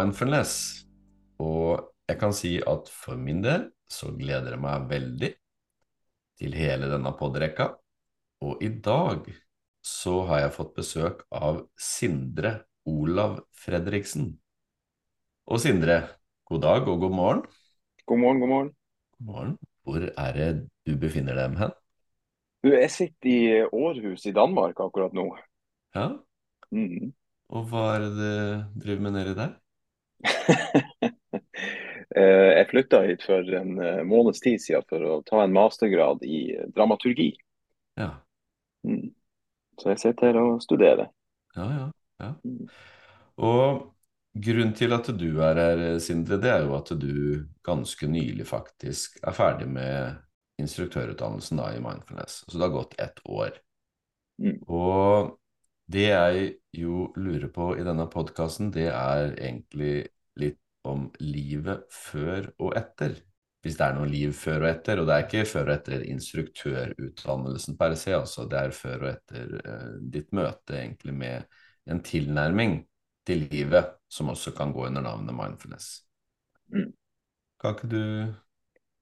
mindfulness. Og jeg kan si at for min del så gleder jeg meg veldig til hele denne podrekka. Og i dag så har jeg fått besøk av Sindre Olav Fredriksen. Og Sindre, god dag og god morgen. God morgen, god morgen. God morgen. Hvor er det du befinner deg hen? Du, jeg sitter i Århus i Danmark akkurat nå. Ja, Mm. og hva er det du driver med nedi der? Eh, jeg flytta hit for en eh, måneds tid siden for å ta en mastergrad i dramaturgi. Ja, Mm. Så jeg sitter her og studerer. ja, ja. ja. Mm. Og grunnen til at du er her, Sindre, det er jo at du ganske nylig faktisk er ferdig med instruktørutdannelsen da, i mindfulness. Så det har gått ett år. Mm. Og det jeg jo lurer på i denne podkasten, det er egentlig litt om livet før og etter. Hvis det er noe liv før og etter. Og det er ikke før og etter instruktørutdannelsen per se, altså. Det er før og etter eh, ditt møte egentlig med en tilnærming til livet som også kan gå under navnet mindfulness. Mm. Kan ikke du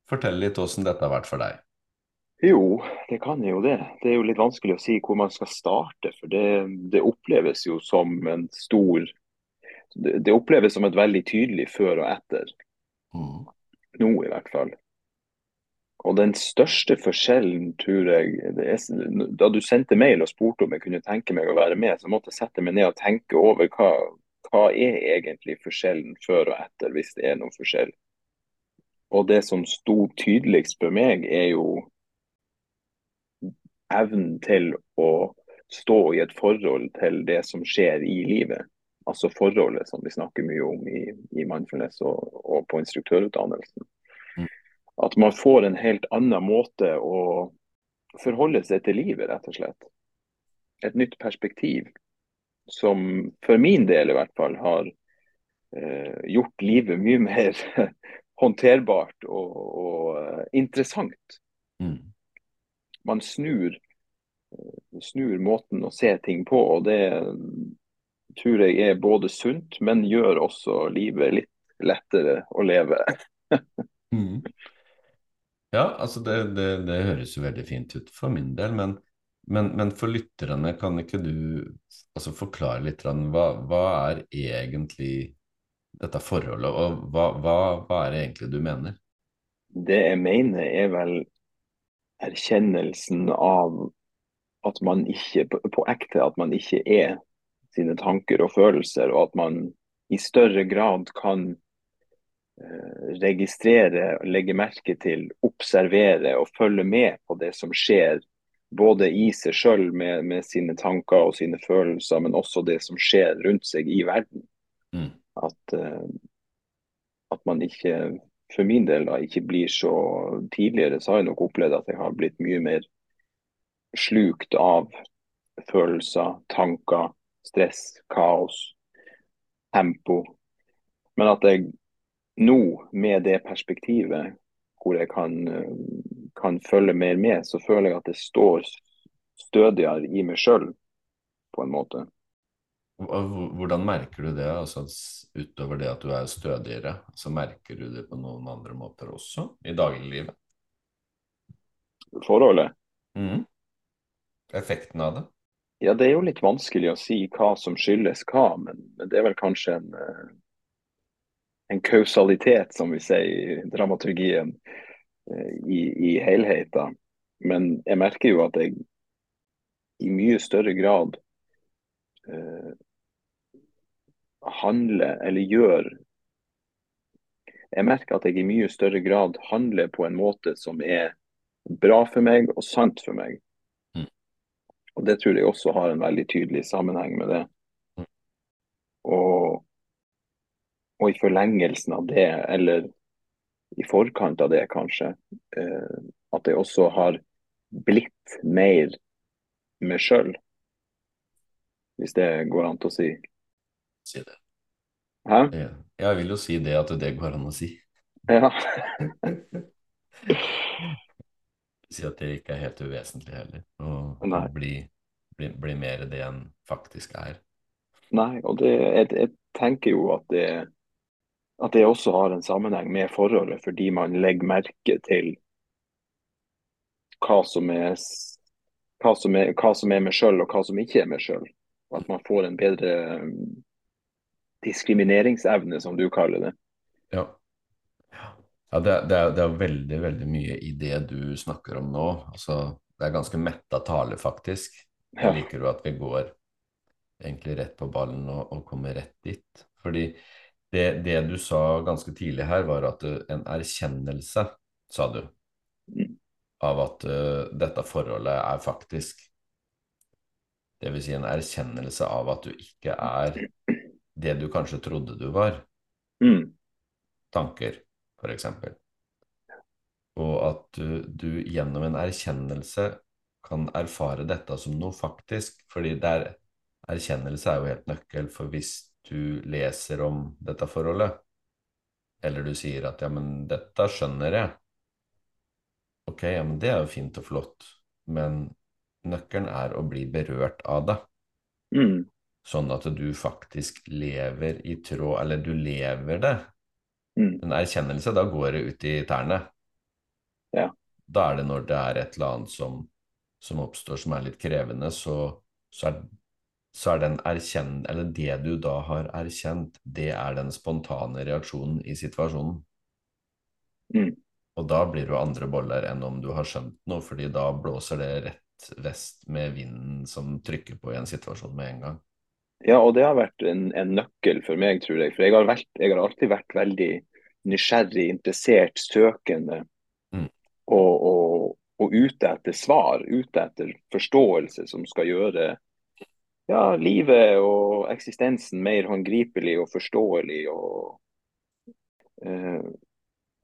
fortelle litt åssen dette har vært for deg? Jo, det kan jo det. Det er jo litt vanskelig å si hvor man skal starte. For det, det oppleves jo som en stor det, det oppleves som et veldig tydelig før og etter. Mm. Nå i hvert fall. Og den største forskjellen, tror jeg det er, Da du sendte mail og spurte om jeg kunne tenke meg å være med, så måtte jeg sette meg ned og tenke over hva, hva er egentlig forskjellen før og etter, hvis det er noen forskjell. Og det som sto tydeligst for meg, er jo evnen til å stå i et forhold til det som skjer i livet. Altså forholdet som vi snakker mye om i, i mindfulness og, og på instruktørutdannelsen. Mm. At man får en helt annen måte å forholde seg til livet, rett og slett. Et nytt perspektiv som for min del i hvert fall har eh, gjort livet mye mer håndterbart og, og eh, interessant. Mm. Man snur, snur måten å se ting på, og det tror jeg er både sunt, men gjør også livet litt lettere å leve. Mm. Ja, altså det, det, det høres jo veldig fint ut for min del, men, men, men for lytterne, kan ikke du altså forklare litt hva, hva er egentlig dette forholdet, og hva, hva, hva er det egentlig du mener? Det jeg mener er vel erkjennelsen av at man ikke, på, ekte, at man ikke er sine tanker og følelser, og at man i større grad kan eh, registrere, legge merke til, observere og følge med på det som skjer. Både i seg sjøl med, med, sine tanker og sine følelser, men også det som skjer rundt seg i verden. Mm. At, eh, at man ikke, for min del, da, ikke blir så Tidligere så har jeg nok opplevd at jeg har blitt mye mer slukt av følelser, tanker, stress, kaos, tempo. Men at jeg nå, med det perspektivet hvor jeg kan, kan følge mer med, så føler jeg at det står stødigere i meg sjøl, på en måte. Hvordan merker du det, altså utover det at du er stødigere? Så merker du det på noen andre måter også i dagliglivet? Forholdet? Mm. Effekten av det? Ja, det er jo litt vanskelig å si hva som skyldes hva, men det er vel kanskje en, en kausalitet, som vi sier i dramaturgien, i, i helheten. Men jeg merker jo at jeg i mye større grad eh, handler, eller gjør Jeg merker at jeg i mye større grad handler på en måte som er bra for meg og sant for meg. Og Det tror jeg også har en veldig tydelig sammenheng med det. Og, og i forlengelsen av det, eller i forkant av det kanskje, eh, at jeg også har blitt mer meg sjøl. Hvis det går an til å si. Si det. Hæ? Ja, Jeg vil jo si det at det går an å si. Ja. Si at det ikke er helt uvesentlig heller. Å bli, bli, bli mer det enn faktisk er. Nei, og det, jeg, jeg tenker jo at det, at det også har en sammenheng med forholdet, fordi man legger merke til hva som er, hva som er, hva som er meg sjøl, og hva som ikke er meg sjøl. At man får en bedre diskrimineringsevne, som du kaller det. Ja. Ja, det, det, er, det er veldig, veldig mye i det du snakker om nå. Altså, det er ganske metta tale, faktisk. Jeg Ja. liker jo at vi går egentlig rett på ballen og, og kommer rett dit. Fordi det, det du sa ganske tidlig her, var at uh, en erkjennelse, sa du, Mm. av at uh, dette forholdet er faktisk. Det vil si en erkjennelse av at du ikke er det du kanskje trodde du var. Mm. Tanker, eksempel. Og at du, du gjennom en erkjennelse kan erfare dette som noe faktisk. Fordi det er, erkjennelse er jo helt nøkkel, for hvis du leser om dette forholdet, eller du sier at ja, men dette skjønner jeg, ok, ja, men det er jo fint og flott, men nøkkelen er å bli berørt av det. Mm. Sånn at du faktisk lever i tråd, eller du lever det. Mm. En erkjennelse, da går det ut i tærne. Ja. Da er det når det er et eller annet som, som oppstår som er litt krevende, så, så, er, så er den erkjenn... Eller det du da har erkjent, det er den spontane reaksjonen i situasjonen. Mm. Og da blir det jo andre boller enn om du har skjønt noe, fordi da blåser det rett vest med vinden som trykker på i en situasjon med en gang. Ja, og det har vært en, en nøkkel for meg, tror jeg. For jeg har, vært, jeg har alltid vært veldig nysgjerrig, interessert, søkende. Mm. Og, og, og ute etter svar, ute etter forståelse som skal gjøre ja, livet og eksistensen mer håndgripelig og forståelig. Og, eh,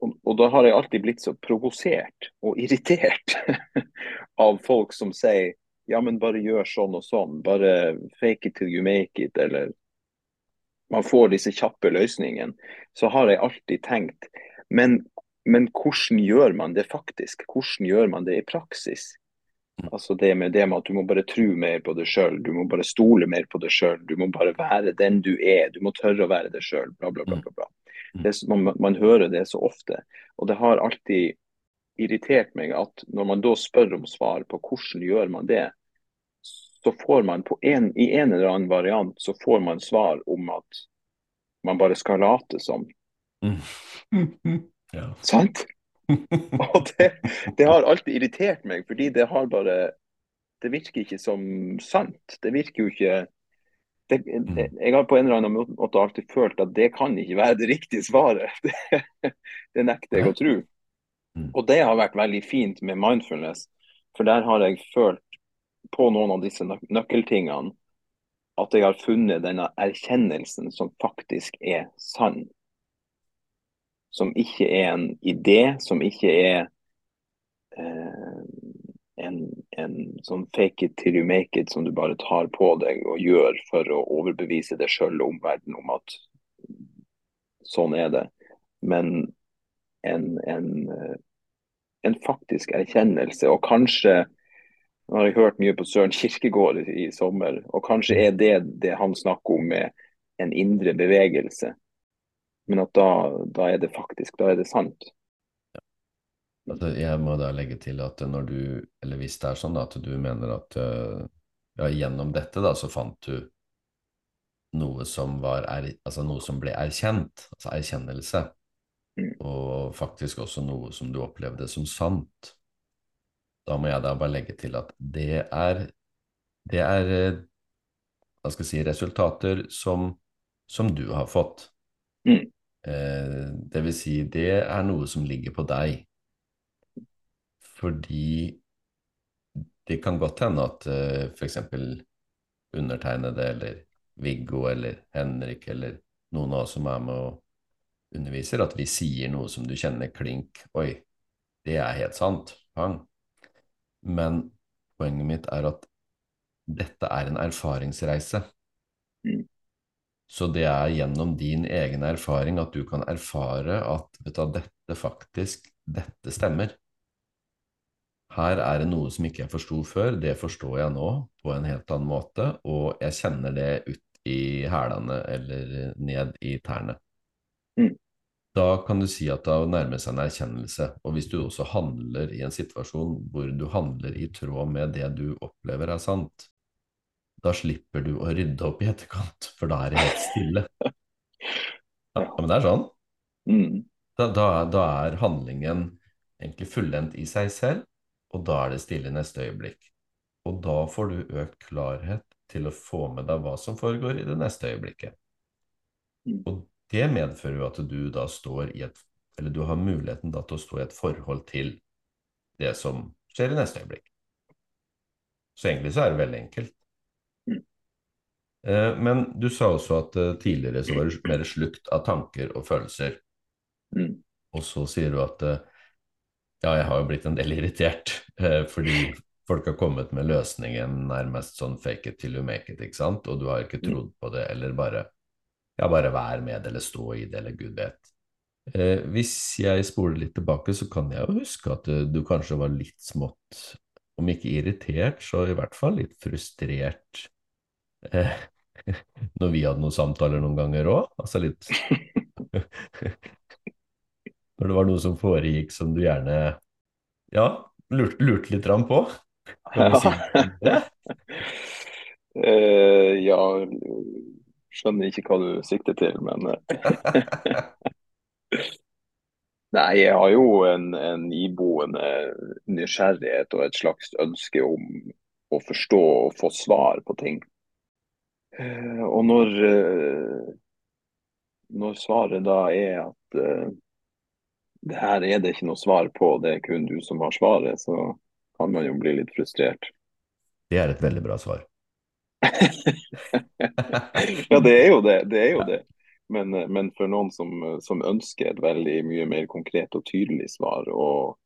og, da har jeg alltid blitt så provosert og irritert av folk som sier ja, men bare gjør sånn og sånn. Bare fake it till you make it, eller man får disse kjappe løsningene. Så har jeg alltid tenkt, men, men hvordan gjør man det faktisk? Hvordan gjør man det i praksis? Altså det med det med at du må bare tro mer på deg sjøl, du må bare stole mer på deg sjøl, du må bare være den du er, du må tørre å være deg sjøl, bla, bla, bla. bla, bla. Det, er man, man hører det så ofte. Og det har alltid irritert meg at når man da spør om svar på hvordan gjør man det, så får man på en, i en eller annen variant så får man svar om at man bare skal late som. Ja. Sant? Og det, det har alltid irritert meg, fordi det har bare Det virker ikke som sant. Det virker jo ikke det, det, Jeg har på en eller annen måte alltid følt at det kan ikke være det riktige svaret. Det, det nekter jeg å tro. Mm. Og det har vært veldig fint med mindfulness, for der har jeg følt på noen av disse nøk nøkkeltingene at jeg har funnet denne erkjennelsen som faktisk er sann. Som ikke er en idé, som ikke er eh, en, en sånn fake it till you make it som du bare tar på deg og gjør for å overbevise deg sjøl og omverdenen om at sånn er det. Men en, en, eh, en faktisk erkjennelse, og kanskje nå har jeg hørt mye på Søren Kirkegård i, sommer, og kanskje er det det han snakker om med en indre bevegelse. Men at da, da er det faktisk, da er det sant. Ja. jeg må da legge til at når du, eller hvis det er sånn da, at du mener at øh, ja, gjennom dette da, så fant du noe som var, altså noe som ble erkjent, altså erkjennelse, Mm. Og faktisk også noe som du opplevde som sant. Da må jeg da bare legge til at det er, det er, eh, hva skal jeg si, resultater som, som du har fått. Mm. Eh, det vil si, det er noe som ligger på deg. Fordi det kan godt hende at eh, f.eks. undertegnede eller Viggo eller Henrik eller noen av oss som er med og underviser, at vi sier noe som du kjenner klink Oi, det er helt sant. Pang. Men poenget mitt er at dette er en erfaringsreise. Mm. Så det er gjennom din egen erfaring at du kan erfare at vet du, dette faktisk, dette stemmer. Her er det noe som ikke jeg forsto før, det forstår jeg nå på en helt annen måte, og jeg kjenner det ut i hælene eller ned i tærne. Da kan du si at det nærmer seg en erkjennelse. Og hvis du også handler i en situasjon hvor du handler i tråd med det du opplever er sant, da slipper du å rydde opp i etterkant, for da er det helt stille. Ja, men det er sånn. Mm. Da, da, da er handlingen egentlig fullendt i seg selv, og da er det stille i neste øyeblikk. Og da får du økt klarhet til å få med deg hva som foregår i det neste øyeblikket. Mm. Og det medfører jo at du da står i et Eller du har muligheten da til å stå i et forhold til det som skjer i neste øyeblikk. Så egentlig så er det veldig enkelt. Mm. Eh, men du sa også at eh, tidligere så var du mer slukt av tanker og følelser. Mm. Og så sier du at eh, ja, jeg har jo blitt en del irritert fordi folk har kommet med løsningen nærmest sånn fake it till you make it, ikke sant? Og du har ikke trodd på det, eller bare ja, bare vær med det, eller stå i det, eller gud vet. Eh, hvis jeg spoler litt tilbake, så kan jeg jo huske at eh, du kanskje var litt smått, om ikke irritert, så i hvert fall litt frustrert eh, når vi hadde noen samtaler noen ganger òg. Altså litt Når det var noe som foregikk som du gjerne ja, lurte, lurt litt på. Kan du si det? Eh, ja, skjønner ikke hva du sikter til, men eh. Nei, jeg har jo en, en iboende nysgjerrighet og et slags ønske om å forstå og få svar på ting. Eh, og når, eh, når svaret da er at det her er det ikke noe svar på, det er kun du som har svaret, så kan man jo bli litt frustrert. Det er et veldig bra svar. ja, det er jo det. det, er jo det. Men, men for noen som, som, ønsker et veldig mye mer konkret og tydelig svar, og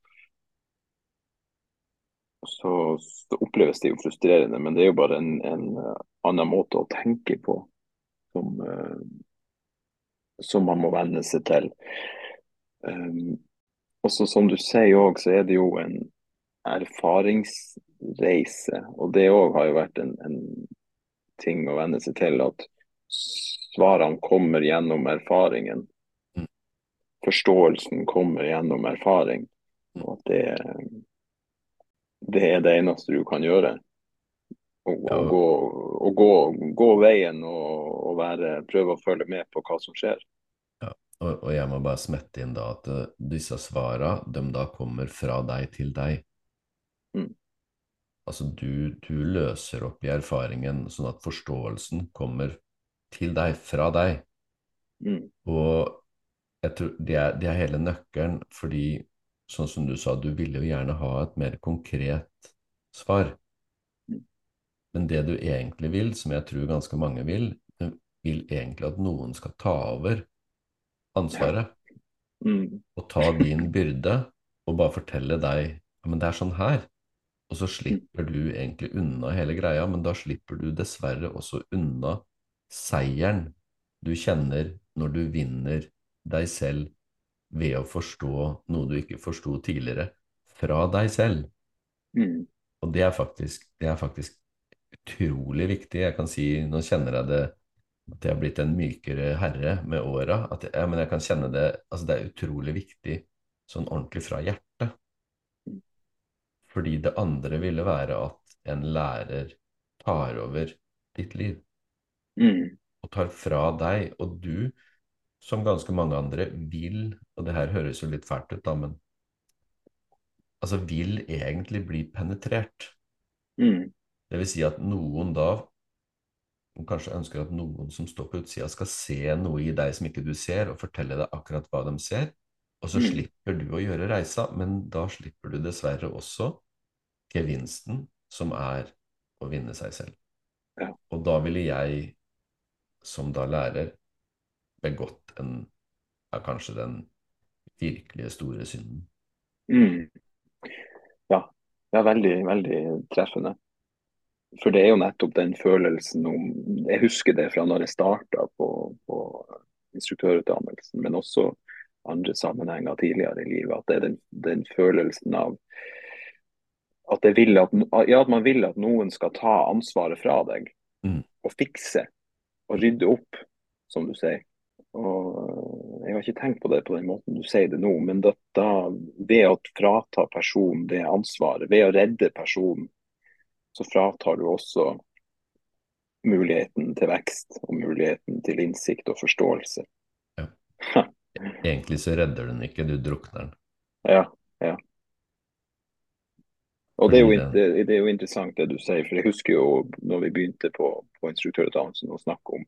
så, så oppleves det jo frustrerende. Men det er jo bare en, en annen måte å tenke på som, som man må venne seg til. Um, og så som du sier òg, så er det jo en erfaringsreise. Og det òg har jo vært en, en, ting å venne seg til. At svarene kommer gjennom erfaringen. Mm. Forståelsen kommer gjennom erfaring. Og at det, det er det eneste du kan gjøre. Å, Ja. gå, gå, gå veien og, og være, prøve å følge med på hva som skjer. Og, og jeg må bare smette inn da at eh, disse svara, de da kommer fra deg til deg. Mm. Altså du, du løser opp i erfaringen sånn at forståelsen kommer til deg, fra deg. Mm. Og jeg tror det er, det er hele nøkkelen, fordi sånn som du sa, du ville jo gjerne ha et mer konkret svar. Mm. Men det du egentlig vil, som jeg tror ganske mange vil, du vil egentlig at noen skal ta over ansvaret Mm. og ta din byrde og bare fortelle deg ja, men det er sånn her. Og så slipper du egentlig unna hele greia, men da slipper du dessverre også unna seieren du kjenner når du vinner deg selv ved å forstå noe du ikke forsto tidligere, fra deg selv. Mm. Og det er faktisk, det er faktisk utrolig viktig. Jeg kan si, nå kjenner jeg det at jeg har blitt en mykere herre med åra. Ja, men jeg kan kjenne det Altså, det er utrolig viktig sånn ordentlig fra hjertet. Fordi det andre ville være at en lærer tar over ditt liv Mm. og tar fra deg, og du, som ganske mange andre, vil Og det her høres jo litt fælt ut, da, men altså vil egentlig bli penetrert. Mm. Det vil si at noen da og kanskje ønsker at noen som står på utsida, skal se noe i deg som ikke du ser, og fortelle deg akkurat hva de ser. Og så Mm. slipper du å gjøre reisa, men da slipper du dessverre også gevinsten, som er å vinne seg selv. Ja. Og da ville jeg, som da lærer, begått en ja, kanskje den virkelige store synden. Mm. Ja. ja, veldig, veldig treffende. For det er jo nettopp den følelsen om Jeg husker det fra når jeg starta på, på instruktørutdannelsen, men også andre sammenhenger tidligere i livet. At det er den, den følelsen av at, at, ja, at man vil at noen skal ta ansvaret fra deg Mm. og fikse og rydde opp, som du sier. Og Jeg har ikke tenkt på det på den måten du sier det nå, men da, ved å frata personen det ansvaret, ved å redde personen, så fratar du også muligheten til vekst og muligheten til innsikt og forståelse. Ja. Egentlig så redder den ikke, du drukner den. Ja, ja. Og det er, jo, det, det er, jo, interessant det du sier, for jeg husker jo når vi begynte på, på instruktørutdannelsen å snakke om,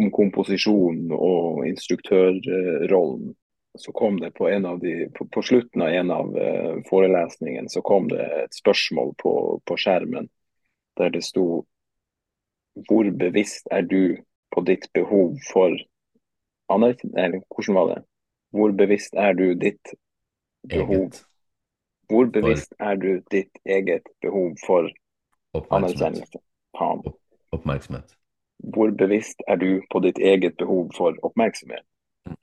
om komposisjon og instruktørrollen. Så kom det på, en av de, på, på slutten av en av forelesningen forelesningene så kom det et spørsmål på, på skjermen der det sto hvor bevisst er du på ditt behov for Eller hvordan var det? Hvor bevisst er du ditt behov Eget. Hvor bevisst er du ditt eget behov for anerkjennelse? Oppmerksomhet. Hvor bevisst er du på ditt eget behov for oppmerksomhet? Mm.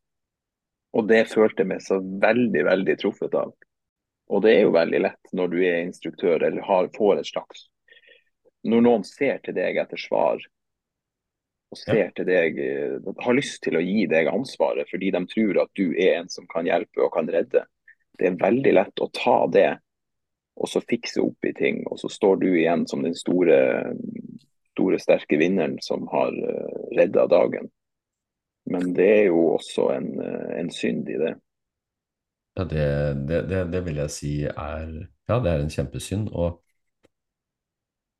Og det følte jeg meg så veldig, veldig truffet av. Og det er jo veldig lett når du er instruktør eller har, får et slags når noen ser til deg etter svar, og ser ja. til deg, eh, har lyst til å gi deg ansvaret fordi de tror at du er en som kan hjelpe og kan redde, det er veldig lett å ta det og så fikse opp i ting. Og så står du igjen som den store, store sterke vinneren som har eh, redda dagen. Men det er jo også en, eh, en synd i det. Ja, det, det, det, det, vil jeg si er Ja, det er en kjempesynd. Og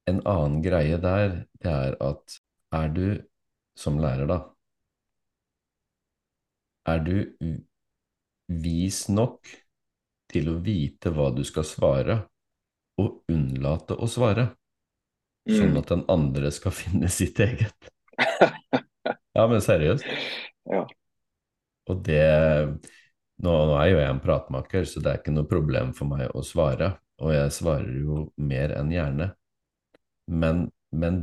en annen greie der, det er at er du som lærer, da Er du vis nok til å vite hva du skal svare, og unnlate å svare? Sånn mm. at den andre skal finne sitt eget. Ja, men seriøst. Ja. Og det nå, nå, er jo jeg en pratmaker, så det er ikke noe problem for meg å svare. Og jeg svarer jo mer enn gjerne. Men, men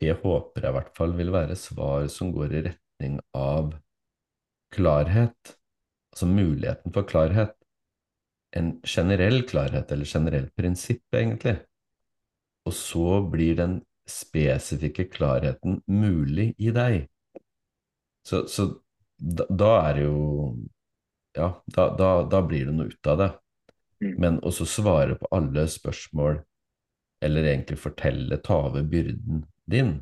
det håper jeg i hvert fall vil være svar som går i retning av klarhet, altså muligheten for klarhet. En generell klarhet, eller generelt prinsipp, egentlig. Og så blir den spesifikke klarheten mulig i deg. Så, så da, da, er det jo Ja, da, da, da, blir det noe ut av det. Mm. Men også svare på alle spørsmål eller egentlig fortelle, ta over byrden din,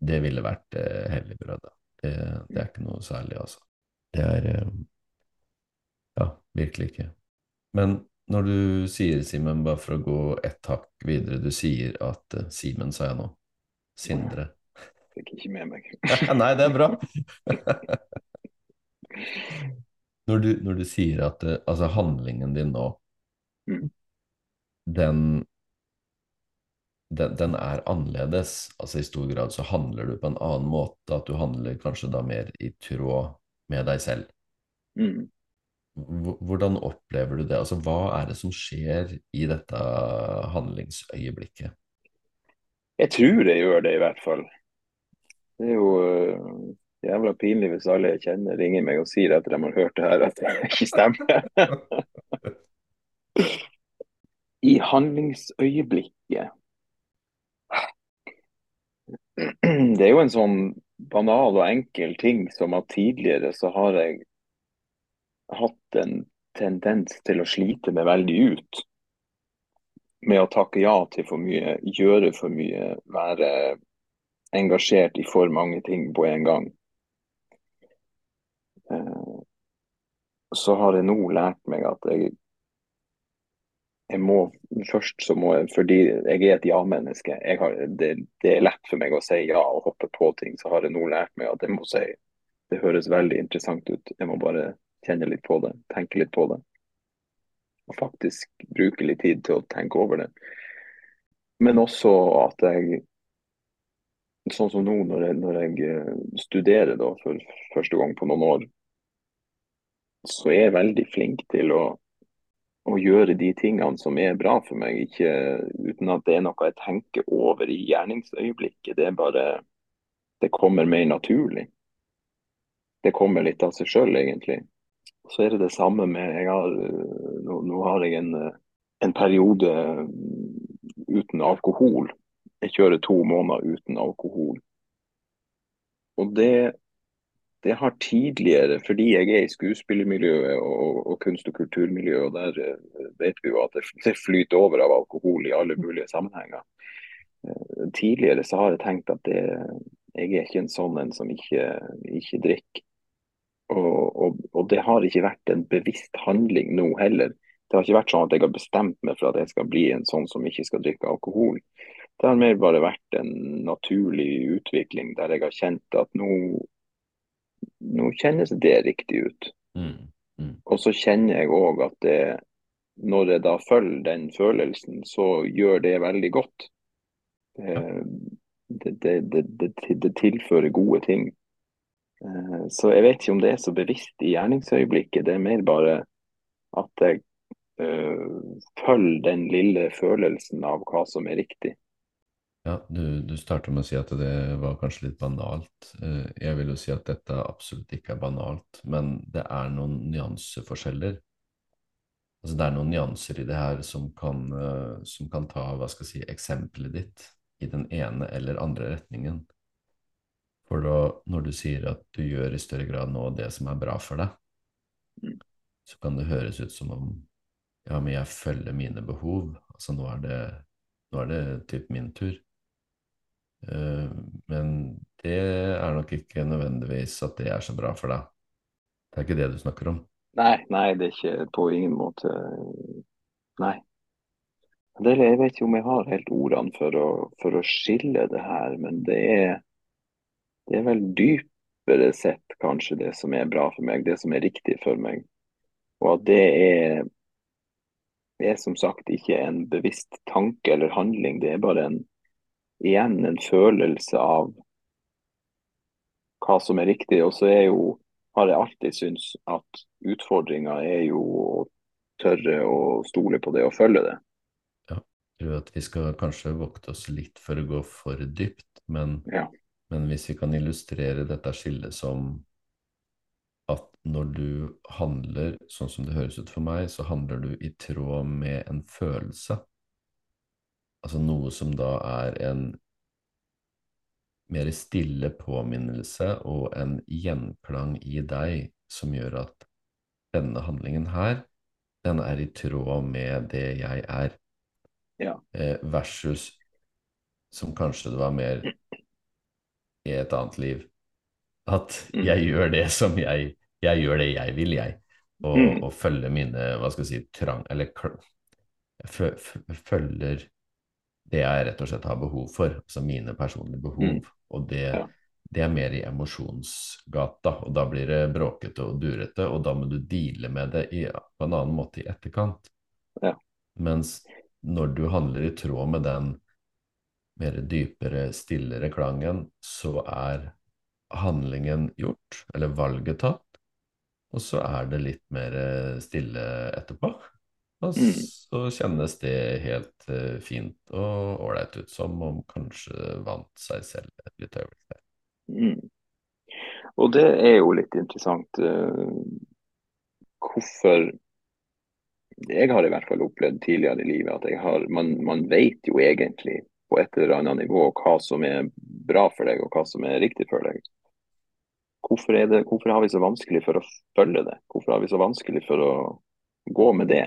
det ville vært eh, helligbrødet. Det, det, er ikke noe særlig, altså. Det er eh, Ja, virkelig ikke. Men når du sier, Simen, bare for å gå ett hakk videre, du sier at uh, Simen, sa jeg nå. Sindre. Jeg Fikk ikke med meg. Nei, det er bra. når, du, når, du, sier at uh, altså handlingen din nå, mm. den den, den, er annerledes. Altså I stor grad så handler du på en annen måte, at du handler kanskje da mer i tråd med deg selv. Mm. Hvordan opplever du det? Altså Hva er det som skjer i dette handlingsøyeblikket? Jeg tror jeg gjør det, i hvert fall. Det er jo uh, jævla pinlig hvis alle jeg kjenner ringer meg og sier etter de har hørt det her, at det ikke stemmer. I handlingsøyeblikket det er jo en sånn banal og enkel ting som at tidligere så har jeg hatt en tendens til å slite meg veldig ut med å takke ja til for mye, gjøre for mye, være engasjert i for mange ting på en gang. Eh, så har jeg nå lært meg at jeg jeg må først så må jeg, fordi jeg er et ja-menneske. Det, det, er lett for meg å si ja og hoppe på ting. Så har jeg nå lært meg at jeg må si det høres veldig interessant ut. Jeg må bare kjenne litt på det, tenke litt på det. Og faktisk bruke litt tid til å tenke over det. Men også at jeg Sånn som nå når jeg, når jeg eh, studerer da, for første gang på noen år, så er jeg veldig flink til å å gjøre de tingene som er bra for meg, ikke uten at det er noe jeg tenker over i gjerningsøyeblikket. Det er bare Det kommer mer naturlig. Det kommer litt av seg sjøl, egentlig. Så er det det samme med har, nå, nå har jeg en, en periode uten alkohol. Jeg kjører to måneder uten alkohol. og det, det har tidligere, fordi jeg er i skuespillermiljøet og, og kunst- og kulturmiljøet, og der eh, vet vi jo at det, det flyter over av alkohol i alle mulige sammenhenger. Eh, tidligere så har jeg tenkt at det, jeg er ikke en sånn en som ikke, ikke drikker. Og, og, og, det har ikke vært en bevisst handling nå heller. Det har ikke vært sånn at jeg har bestemt meg for at jeg skal bli en sånn som ikke skal drikke alkohol. Det har mer bare vært en naturlig utvikling der jeg har kjent at nå, nå kjennes det riktig ut. Mm. Mm. Og så kjenner jeg òg at det, når jeg da følger den følelsen, så gjør det veldig godt. Det, det, det, det tilfører gode ting. Eh, så jeg vet ikke om det er så bevisst i gjerningsøyeblikket. Det er mer bare at jeg øh, følger den lille følelsen av hva som er riktig. Ja, du, du starter med å si at det var kanskje litt banalt. Uh, jeg vil jo si at dette absolutt ikke er banalt, men det er noen nyanseforskjeller. Altså det er noen nyanser i det her som kan, som kan ta hva skal jeg si, eksempelet ditt i den ene eller andre retningen. For da, når du sier at du gjør i større grad nå det som er bra for deg, mm. så kan det høres ut som om ja, men jeg følger mine behov. Altså nå er det, nå er det typ min tur. Uh, men det er nok ikke nødvendigvis at det er så bra for deg. Det er ikke det du snakker om? Nei, nei, det er ikke på ingen måte Nei. Det, jeg vet ikke om jeg har helt ordene for å, for å skille det her, men det er, det er vel dypere sett kanskje det som er bra for meg, det som er riktig for meg. Og at det er, er som sagt ikke en bevisst tanke eller handling, det er bare en, igjen en følelse av hva som er riktig. Og så er jo, har jeg alltid syntes at utfordringa er jo å tørre å stole på det og følge det tror at vi skal kanskje vokte oss litt for å gå for dypt, men, ja. Men hvis vi kan illustrere dette skillet som at når du handler sånn som det høres ut for meg, så handler du i tråd med en følelse. Altså noe som da er en mer stille påminnelse og en gjenklang i deg som gjør at denne handlingen her, den er i tråd med det jeg er. Ja. Eh, versus som kanskje det var mer i et annet liv. At mm. jeg gjør det som jeg Jeg gjør det jeg vil, jeg. Og, mm. og følger mine, hva skal jeg si, trang Eller følger det jeg rett og slett har behov for. Altså mine personlige behov. Mm. Og det, det, er mer i emosjonsgata, og da blir det bråkete og durete, og da må du deale med det i, på en annen måte i etterkant. Ja. Mens når du handler i tråd med den mer dypere, stillere klangen, så er handlingen gjort, eller valget tatt, og så er det litt mer stille etterpå. Og mm. så kjennes det helt uh, fint og ålreit ut, som om kanskje vant seg selv et litt øyeblikk. Mm. Og det er jo litt interessant. Uh, hvorfor jeg har i hvert fall opplevd tidligere i livet at har, man, man, vet jo egentlig på et eller annet nivå hva som er bra for deg og hva som er riktig for deg. Hvorfor, det, hvorfor har vi så vanskelig for å følge det? Hvorfor har vi så vanskelig for å gå med det?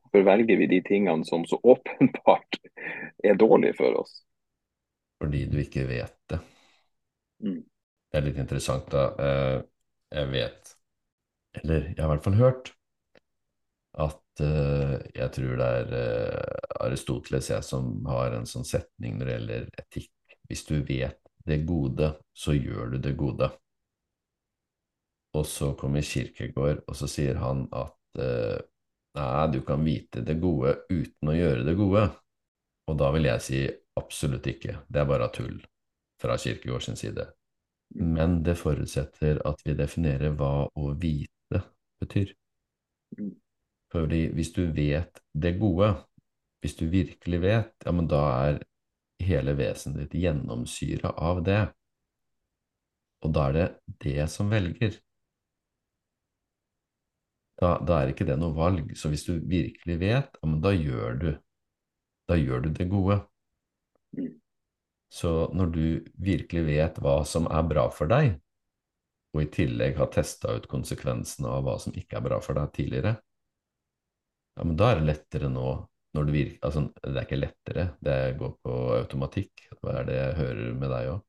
Hvorfor velger vi de tingene som så åpenbart er dårlige for oss? Fordi du ikke vet det. Mm. Det er litt interessant, da. Eh, jeg vet, eller jeg har i hvert fall hørt, at uh, jeg tror det er uh, Aristoteles jeg som har en sånn setning når det gjelder etikk. Hvis du vet det gode, så gjør du det gode. Og så kommer Kirkegård, og så sier han at eh, nei, du kan vite det gode uten å gjøre det gode. Og da vil jeg si absolutt ikke, det er bare tull fra Kirkegård sin side. Men det forutsetter at vi definerer hva å vite betyr. Mm. Fordi hvis du vet det gode, hvis du virkelig vet, ja, men da er hele vesenet ditt gjennomsyra av det. Og da er det det som velger. Da, da, er ikke det noe valg. Så hvis du virkelig vet, ja, men da gjør du Da gjør du det gode. Så når du virkelig vet hva som er bra for deg, og i tillegg har testa ut konsekvensene av hva som ikke er bra for deg tidligere, ja, men da er det lettere nå når det virker Altså, det er ikke lettere, det går på automatikk, hva er det jeg hører med deg òg?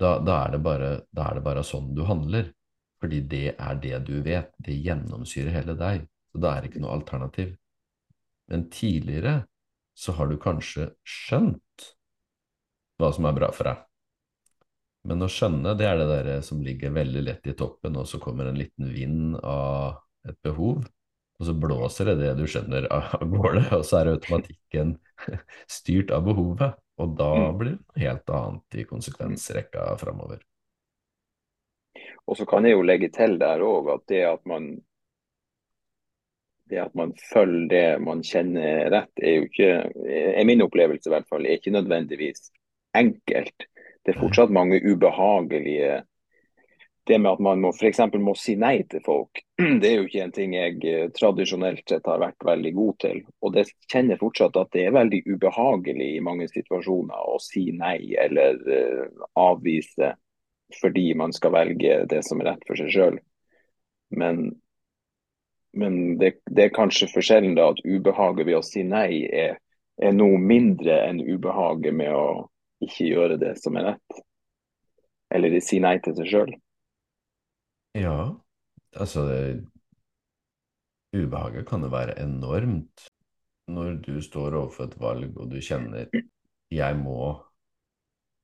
Da, da, er det bare, da er det bare sånn du handler, fordi det er det du vet, det gjennomsyrer hele deg, så da er det ikke noe alternativ. Men tidligere så har du kanskje skjønt hva som er bra for deg. Men å skjønne, det er det der som ligger veldig lett i toppen, og så kommer en liten vind av et behov, og så blåser det det du skjønner av gårde, og så er automatikken styrt av behovet. Og da Mm. blir det noe helt annet i konsekvensrekka framover. Og så kan jeg jo legge til der òg at det at man det at man følger det man kjenner rett, er jo ikke, er min opplevelse i hvert fall, er ikke nødvendigvis enkelt. Det er fortsatt mange ubehagelige Det med at man må f.eks. må si nei til folk, det er jo ikke en ting jeg eh, tradisjonelt sett har vært veldig god til. Og det kjenner fortsatt at det er veldig ubehagelig i mange situasjoner å si nei eller uh, avvise fordi man skal velge det som er rett for seg sjøl. Men men det, det, er kanskje forskjellen da, at ubehaget ved å si nei er, er noe mindre enn ubehaget med å ikke gjøre det som er rett. Eller si nei til seg sjøl. Ja, altså det, Ubehaget kan jo være enormt når du står overfor et valg og du kjenner jeg må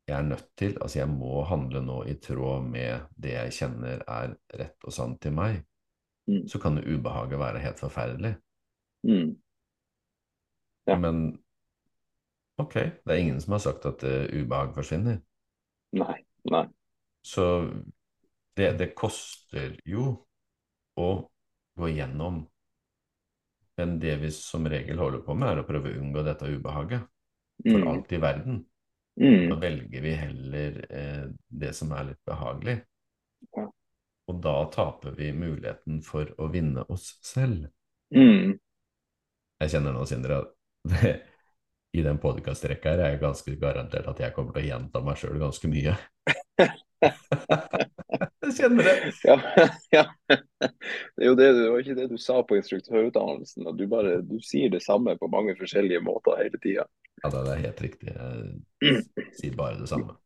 jeg er nødt til, altså jeg må handle nå i tråd med det jeg kjenner er rett og sant til meg, Mm. så kan jo ubehaget være helt forferdelig. Mm. Ja. Men ok, det er ingen som har sagt at uh, ubehag forsvinner. Nei. Nei. Så det, det koster jo å gå gjennom. Men det vi som regel holder på med, er å prøve å unngå dette ubehaget. For Mm. alt i verden. Mm. Da velger vi heller eh, det som er litt behagelig. Ja. Og da taper vi muligheten for å vinne oss selv. Mm. Jeg kjenner nå, Sindre, at i den podkastrekka her er jeg ganske garantert at jeg kommer til å gjenta meg sjøl ganske mye. kjenner det. Ja, ja. Det er jo det, det var ikke det du sa på instruktørutdannelsen. At du bare du sier det samme på mange forskjellige måter hele tida. Ja, det er helt riktig. Jeg sier bare det samme.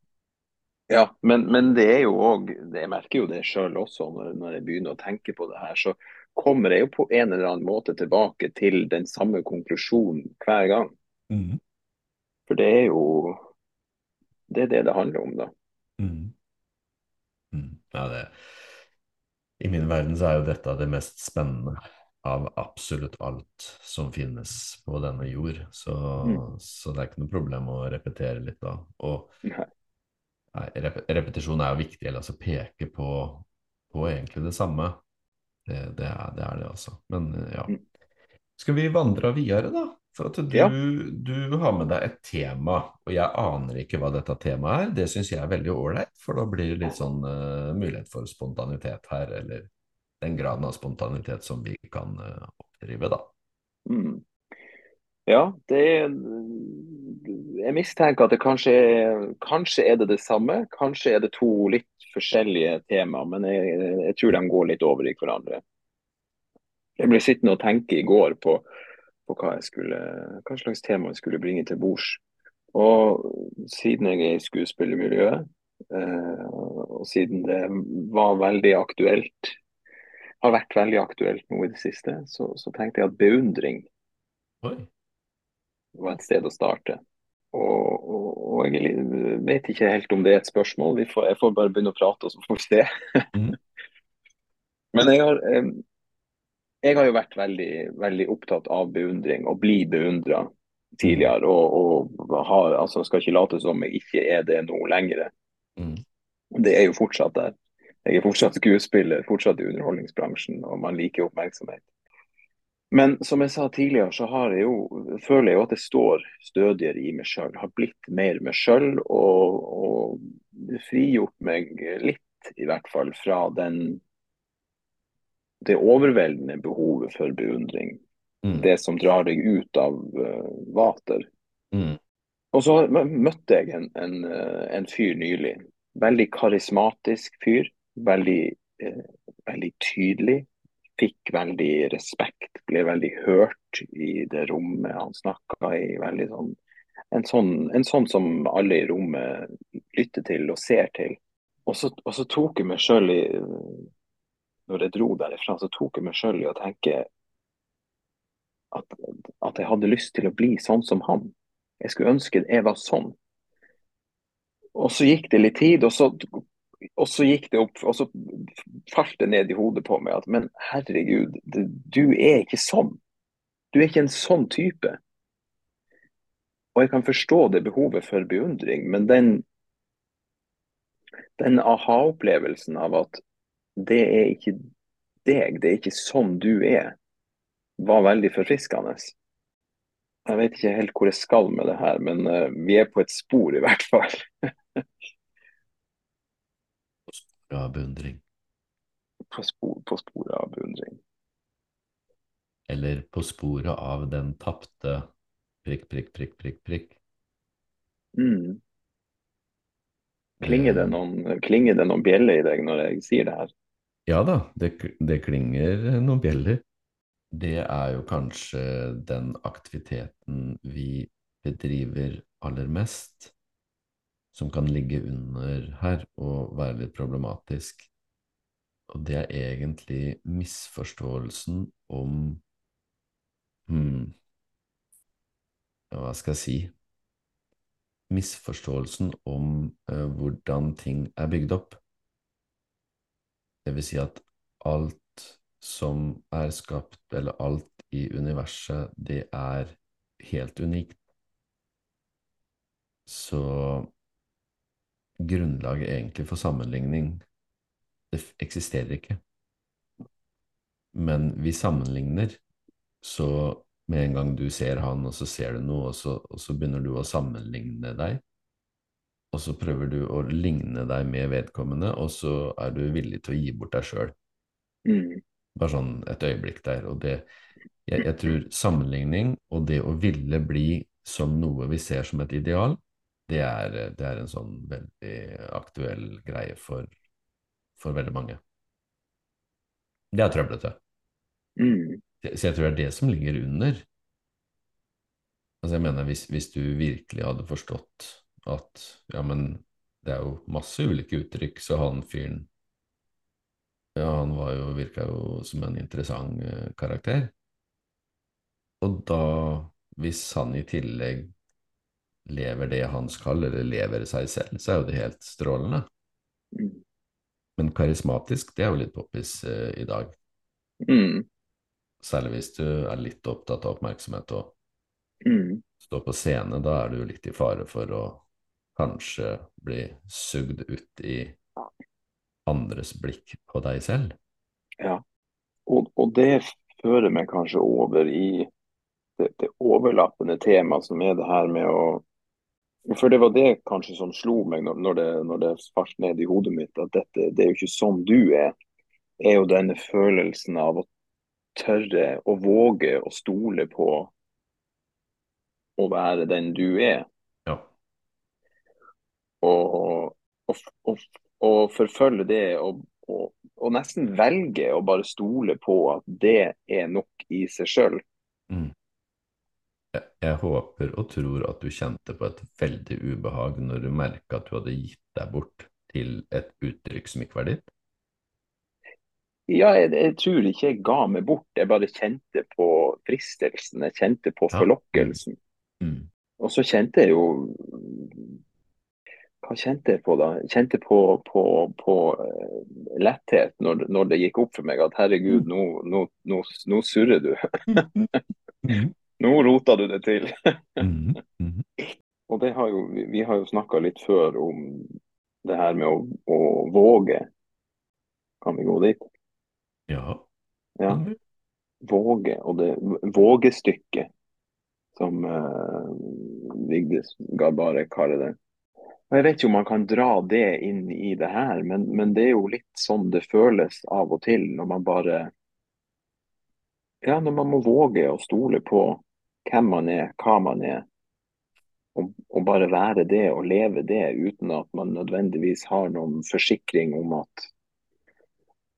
Ja, men, men det er jo òg Jeg merker jo det sjøl også når, når jeg begynner å tenke på det her. Så kommer jeg jo på en eller annen måte tilbake til den samme konklusjonen hver gang. Mm. For det er jo Det er det det handler om, da. Mm. Mm. Ja, det I min verden så er jo dette det mest spennende av absolutt alt som finnes på denne jord. Så, Mm. så det er ikke noe problem å repetere litt da. Og Nei. nei, rep repetisjon er jo viktig, eller altså peke på, på egentlig det samme. Det, det, er, det er det, altså. Men ja. Mm. Skal vi vandre videre, da? For at du, Ja. du har med deg et tema, og jeg aner ikke hva dette temaet er. Det syns jeg er veldig ålreit, for da blir det litt sånn uh, mulighet for spontanitet her, eller den graden av spontanitet som vi kan uh, oppdrive, da. Mm. Ja, det Jeg mistenker at det kanskje er, kanskje er det det samme. Kanskje er det to litt forskjellige tema, men jeg, jeg tror de går litt over i hverandre. Jeg ble sittende og tenke i går på, på hva, jeg skulle, hva slags tema jeg skulle bringe til bords. Og siden jeg er i skuespillermiljøet, eh, og siden det var veldig aktuelt, har vært veldig aktuelt nå i det siste, så, så tenkte jeg at beundring Oi. var et sted å starte. Og, og, og jeg vet ikke helt om det er et spørsmål. Vi får, jeg får bare begynne å prate, og så får vi se. Mm. Men jeg har, eh, jeg har jo vært veldig, veldig opptatt av beundring, og bli beundra tidligere. Og, og har, altså, skal ikke late som jeg ikke er det nå lenger. Mm. Det er jo fortsatt der. Jeg er fortsatt skuespiller, fortsatt i underholdningsbransjen, og man liker oppmerksomhet. Men som jeg sa tidligere, så har jeg jo, føler jeg jo at jeg står stødigere i meg sjøl. Har blitt mer meg sjøl og, og frigjort meg litt, i hvert fall, fra den det overveldende behovet for beundring. Mm. Det som drar deg ut av uh, vater. Mm. Og så møtte jeg en, en, eh, en fyr nylig. Veldig karismatisk fyr. Veldig, eh, veldig tydelig. Fikk veldig respekt. Ble veldig hørt i det rommet han snakka i. veldig sånn en sånn, en sånn som alle i rommet lytter til og ser til. Og så, og så tok jeg meg sjøl i Når jeg dro derifra, så tok jeg meg sjøl i å tenke at, at jeg hadde lyst til å bli sånn som han. Jeg skulle ønske jeg var sånn. Og så gikk det litt tid, og så, og så gikk det opp, og så falt det ned i hodet på meg at men herregud, du er ikke sånn. Du er ikke en sånn type. Og jeg kan forstå det behovet for beundring, men den, den aha-opplevelsen av at det er ikke deg, det er ikke sånn du er, var veldig forfriskende. Jeg vet ikke helt hvor jeg skal med det her, men uh, vi er på et spor i hvert fall. på sporet av beundring. På, spor, på sporet av beundring. Eller på sporet av den tapte prikk, prikk, prikk, prikk, prikk. Mm. Klinger det, noen, klinger det noen bjeller i deg når jeg sier det her? Ja da, det, det klinger noen bjeller det er jo kanskje den aktiviteten vi bedriver aller mest, som kan ligge under her og være litt problematisk. Og det er egentlig misforståelsen om hmm, Hva skal jeg si? Misforståelsen om uh, hvordan ting er bygd opp. Det vil si at alt som er skapt, eller alt i universet, det er helt unikt. Så grunnlaget egentlig for sammenligning, det eksisterer ikke. Men vi sammenligner, så med en gang du ser han, og så ser du noe, og så, og så begynner du å sammenligne deg, og så prøver du å ligne deg med vedkommende, og så er du villig til å gi bort deg sjøl. Mm. Bare sånn et øyeblikk der. Og det jeg, jeg, tror sammenligning og det å ville bli som noe vi ser som et ideal, det er, det er en sånn veldig aktuell greie for, for veldig mange. Det er trøblete. Mm. Så jeg tror det er det som ligger under. Altså jeg mener, hvis, hvis, du virkelig hadde forstått at ja, men det er jo masse ulike uttrykk, så han fyren ja, han var jo, virka jo som en interessant uh, karakter. Og da, hvis han i tillegg lever det han skal, eller lever seg selv, så er jo det helt strålende. Mm. Men karismatisk, det er jo litt poppis eh, i dag. Mm. Særlig hvis du er litt opptatt av oppmerksomhet og mm. står på scene, da er du jo litt i fare for å kanskje bli sugd ut i andres blikk på deg selv. Ja, og, og det fører meg kanskje over i det, det, overlappende temaet som er det her med å For det var det kanskje som slo meg når, det, når det falt ned i hodet mitt, at dette det er jo ikke sånn du er. Er jo denne følelsen av å tørre å våge å stole på å være den du er. Ja. Og, og, forfølge det og, og, og, nesten velge å bare stole på at det er nok i seg sjøl. Mm. Jeg, jeg, håper og tror at du kjente på et veldig ubehag når du merka at du hadde gitt deg bort til et uttrykk som ikke var ditt? Ja, jeg, jeg, tror ikke jeg ga meg bort. Jeg bare kjente på fristelsen. Jeg kjente på forlokkelsen. Ja. Mm. Og så kjente jeg jo hva kjente jeg på da? Kjente på, på, på uh, letthet når, når, det gikk opp for meg at herregud, nå, nå, nå, nå surrer du. Mm. nå rota du det til. Mm. Mm. Og det har jo, vi har jo snakka litt før om det her med å, å, våge. Kan vi gå dit? Ja. ja. Våge, og det vågestykket som uh, Vigdis Garbare kaller det. Og Jeg vet ikke om man kan dra det inn i det her, men, men, det er jo litt sånn det føles av og til når man bare Ja, når man må våge å stole på hvem man er, hva man er. og, og bare være det og leve det uten at man nødvendigvis har noen forsikring om at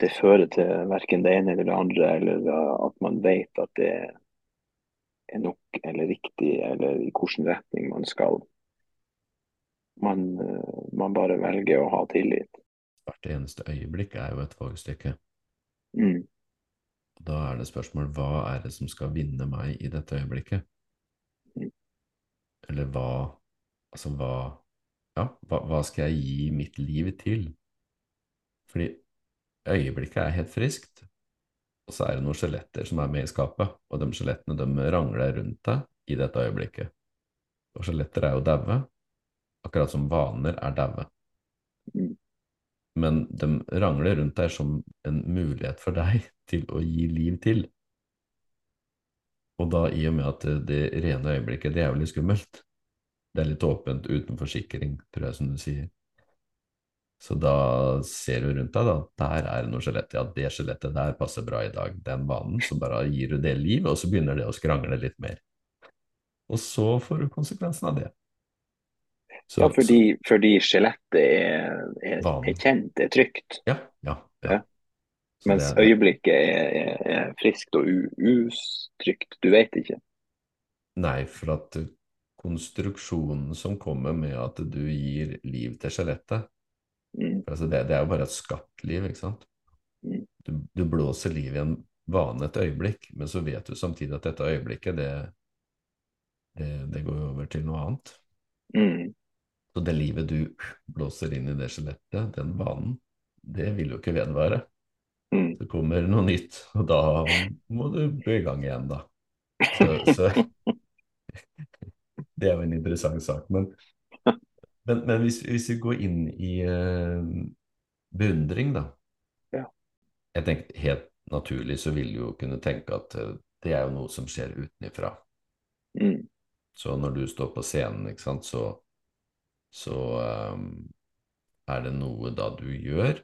det fører til verken det ene eller det andre, eller at man vet at det er nok eller riktig, eller i hvilken retning man skal. Man, man bare velger å ha tillit. Hvert eneste øyeblikk er jo et valgstykke. Mm. Da er det spørsmål hva er det som skal vinne meg i dette øyeblikket? Mm. Eller hva Altså, hva Ja, hva, hva skal jeg gi mitt liv til? Fordi øyeblikket er helt friskt, og så er det noen skjeletter som er med i skapet, og de skjelettene de rangler rundt deg i dette øyeblikket. Og skjeletter er jo daue, akkurat som vaner er daue. Mm. Men de rangler rundt deg som en mulighet for deg til å gi liv til. Og da, i og med at det, det rene øyeblikket, det er jo litt skummelt. Det er litt åpent uten forsikring, tror jeg, som du sier. Så da ser du rundt deg, da. Der er det noe skjelett. Ja, det skjelettet der passer bra i dag. Den vanen. Så bare gir du det liv, og så begynner det å skrangle litt mer. Og så får du konsekvensen av det. Så, ja, fordi, fordi skjelettet er, er, er, kjent, er trygt. Ja, ja. ja. Ja. Mens det øyeblikket er, er, friskt og utrygt, ustrygt. Du vet ikke. Nei, for at konstruksjonen som kommer med at du gir liv til skjelettet Mm. altså det, det er jo bare et skapt liv, ikke sant? Mm. Du, du blåser liv i en vane et øyeblikk, men så vet du samtidig at dette øyeblikket, det, det, det går jo over til noe annet. Mm. Så det livet du blåser inn i det skjelettet, den vanen, det vil jo ikke vedvare. Mm. Det kommer noe nytt, og da må du gå i gang igjen, da. Så, så det er jo en interessant sak. Men, men, men hvis, hvis vi går inn i uh, beundring, da. Ja. Jeg tenkte Helt naturlig så vil du jo kunne tenke at eh, det er jo noe som skjer utenifra. Mm. Så når du står på scenen, ikke sant, så, så eh, er det noe da du gjør.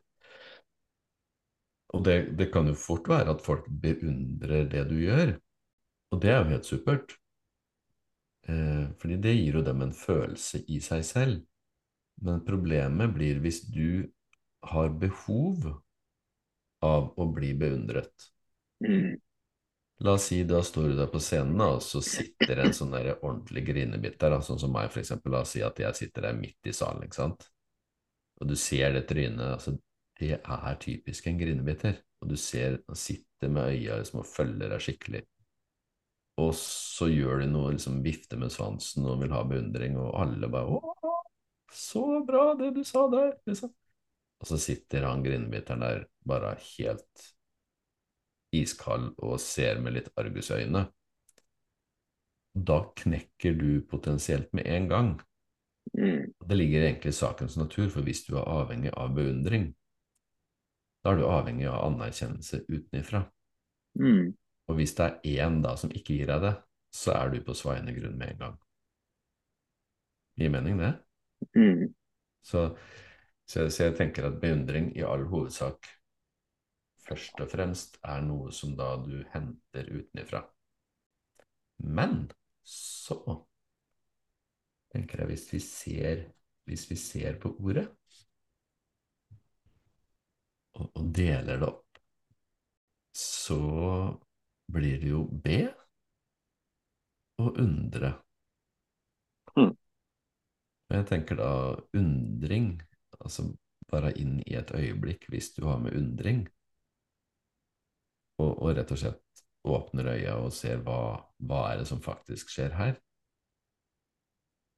Og det, det kan jo fort være at folk beundrer det du gjør, og det er jo helt supert. Eh, fordi det gir jo dem en følelse i seg selv. Men problemet blir hvis du har behov av å bli beundret. Mm. La oss si da står du der på scenen, da, og så sitter en sånn der ordentlig grinebit der, da, sånn som meg, for eksempel. La oss si at jeg sitter der midt i salen, ikke sant. Og du ser det trynet, altså det er typisk en grinebiter. Og du ser han sitter med øya liksom, og følger deg skikkelig. Og så gjør de noe, liksom vifter med svansen og vil ha beundring, og alle bare 'Å, så bra det du sa der', liksom. Og så sitter han grinebiteren der bare helt iskald og ser med litt argusøyne. Da knekker du potensielt med en gang. Mm. Det ligger egentlig i sakens natur, for hvis du er avhengig av beundring, da er du avhengig av anerkjennelse utenifra. Mm. Og hvis det er én da som ikke gir deg det, så er du på svaiende grunn med en gang. Gir mening, det? Mm. Så, så, så jeg tenker at beundring i all hovedsak først og fremst er noe som da du henter utenifra. Men så tenker jeg hvis vi ser, hvis vi ser på ordet og, og deler det opp, så blir det jo be og undre. Mm. Og jeg tenker da undring, altså bare inn i et øyeblikk hvis du har med undring, og, og rett og slett åpner øya og ser hva, hva er det som faktisk skjer her.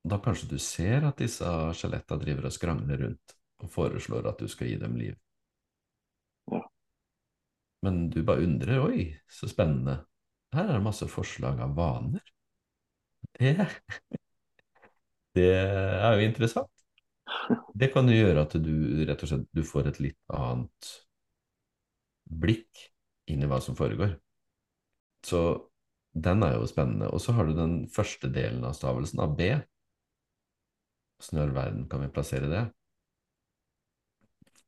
Da kanskje du ser at disse skjeletta driver og skrangler rundt og foreslår at du skal gi dem liv. Ja. Men du bare undrer, oi, så spennende. Her er det masse forslag av vaner. Det, det er jo interessant. Det kan jo gjøre at du rett og slett du får et litt annet blikk inn i hva som foregår. Så den er jo spennende. Og så har du den første delen av stavelsen, av B. Åssen i all verden kan vi plassere det?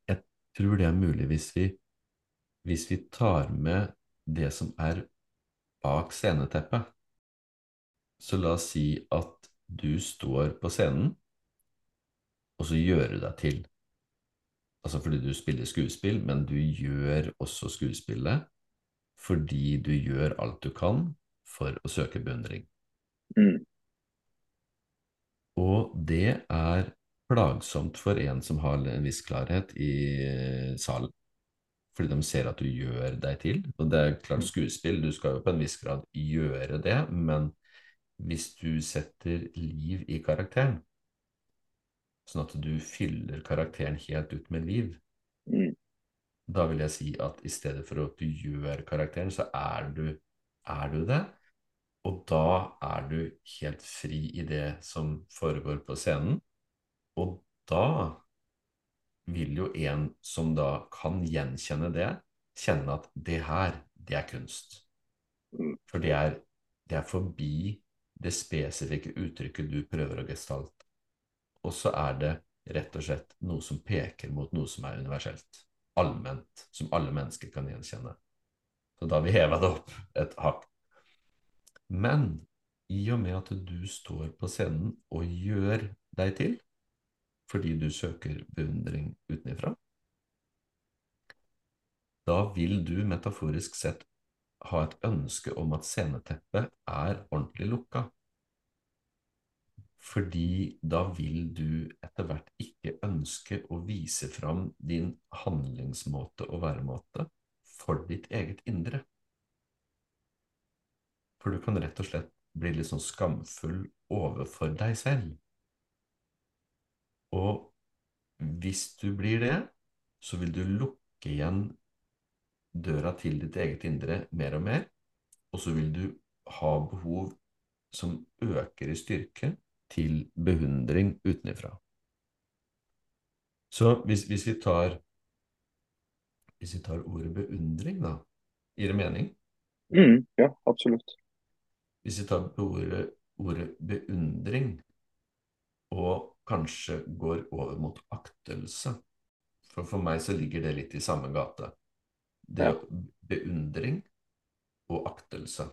Jeg tror det er mulig hvis vi, hvis vi tar med det som er bak sceneteppet. Så la oss si at du står på scenen, og så gjør du deg til. Altså fordi du spiller skuespill, men du gjør også skuespillet fordi du gjør alt du kan for å søke beundring. Mm. Og det er plagsomt for en som har en viss klarhet i salen. Fordi de ser at du gjør deg til. Og det er klart skuespill, du skal jo på en viss grad gjøre det, men hvis du setter liv i karakteren, sånn at du fyller karakteren helt ut med liv, Mm. Da vil jeg si at i stedet for at du gjør karakteren, så er du, er du det. Og da er du helt fri i det som foregår på scenen. Og da vil jo en som da kan gjenkjenne det, kjenne at det her, det er kunst. Mm. For det er, det er forbi det spesifikke uttrykket du prøver å gestalte. Og så er det rett og slett noe som peker mot noe som er universelt, allment, som alle mennesker kan gjenkjenne. Så da har vi heva det opp et hakk. Men i og med at du står på scenen og gjør deg til, fordi du søker beundring utenifra, da vil du metaforisk sett ha et ønske om at sceneteppet er ordentlig lukka. Fordi da vil du etter hvert ikke ønske å vise fram din handlingsmåte og væremåte for ditt eget indre. For du kan rett og slett bli litt sånn skamfull overfor deg selv. Og hvis du blir det, så vil du lukke igjen døra til ditt eget indre mer og mer, og så vil du ha behov som øker i styrke til beundring utenifra. Så hvis, hvis, vi tar hvis vi tar ordet beundring, da, gir det mening? Mm. Ja, absolutt. Hvis vi tar ordet, ordet beundring og kanskje går over mot aktelse For for meg så ligger det litt i samme gate. Det Ja. er beundring og aktelse.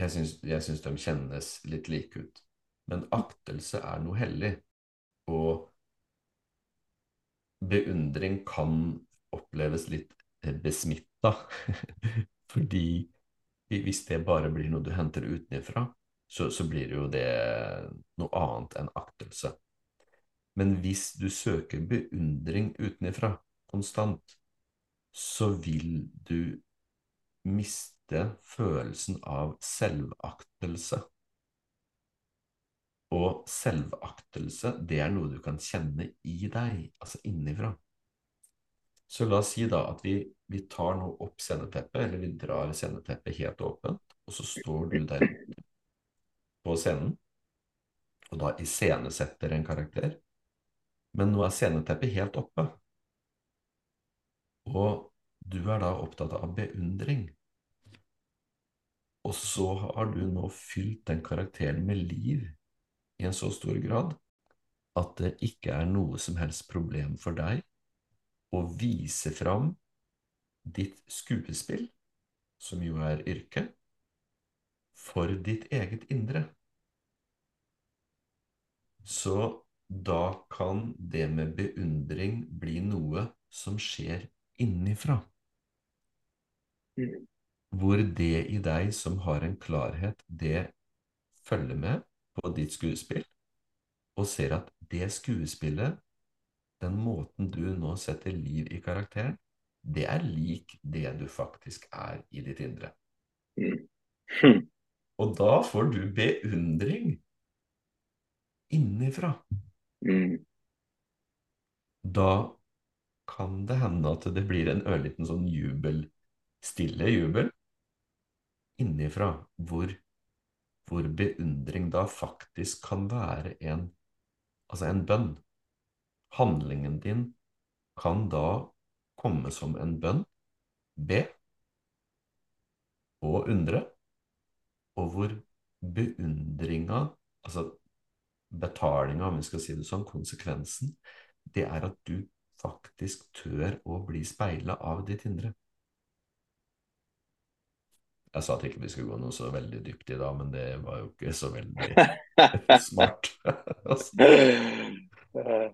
Jeg syns, jeg syns de kjennes litt like ut. Men aktelse er noe hellig, og beundring kan oppleves litt besmitta. Fordi hvis det bare blir noe du henter utenfra, så, så blir jo det noe annet enn aktelse. Men hvis du søker beundring utenfra konstant, så vil du miste følelsen av selvaktelse. Og selvaktelse, det er noe du kan kjenne i deg, altså innifra. Så la oss si da at vi, vi tar nå opp sceneteppet, eller vi drar sceneteppet helt åpent, og så står du der på scenen, og da iscenesetter en karakter. Men nå er sceneteppet helt oppe, og du er da opptatt av beundring. Og så har du nå fylt den karakteren med liv i en så stor grad at det ikke er noe som helst problem for deg å vise fram ditt skuespill, som jo er yrket, for ditt eget indre. Så da kan det med beundring bli noe som skjer innifra. Mm. Hvor det i deg som har en klarhet, det følger med på ditt skuespill, og ser at det skuespillet, den måten du nå setter liv i karakteren, det er lik det du faktisk er i ditt indre. Og da får du beundring innifra. Da kan det hende at det blir en ørliten sånn jubel, stille jubel, innifra, hvor, hvor beundring da faktisk kan være en, altså en bønn. Handlingen din kan da komme som en bønn, be og undre, og hvor beundringa, altså betalinga, om vi skal si det sånn, konsekvensen, det er at du faktisk tør å bli speila av ditt indre. Jeg sa at ikke vi skulle gå noe så veldig dypt i dag, men det var jo ikke så veldig smart. Eh,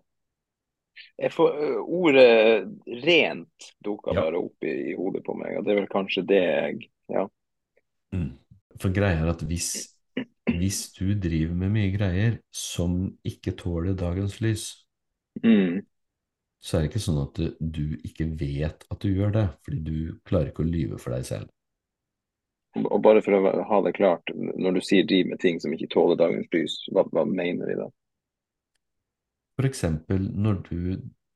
jeg får eh, Ordet 'rent' dukka Ja. bare opp i, i hodet på meg, og det er vel kanskje det jeg Ja. Mm. For greia er at hvis, hvis du driver med mye greier som ikke tåler dagens lys, Mm. så er det ikke sånn at du, du ikke vet at du gjør det, fordi du klarer ikke å lyve for deg selv. Og bare for å ha det klart, når du sier driv med ting som ikke tåler dagens lys, hva, hva mener vi da? Eksempel når du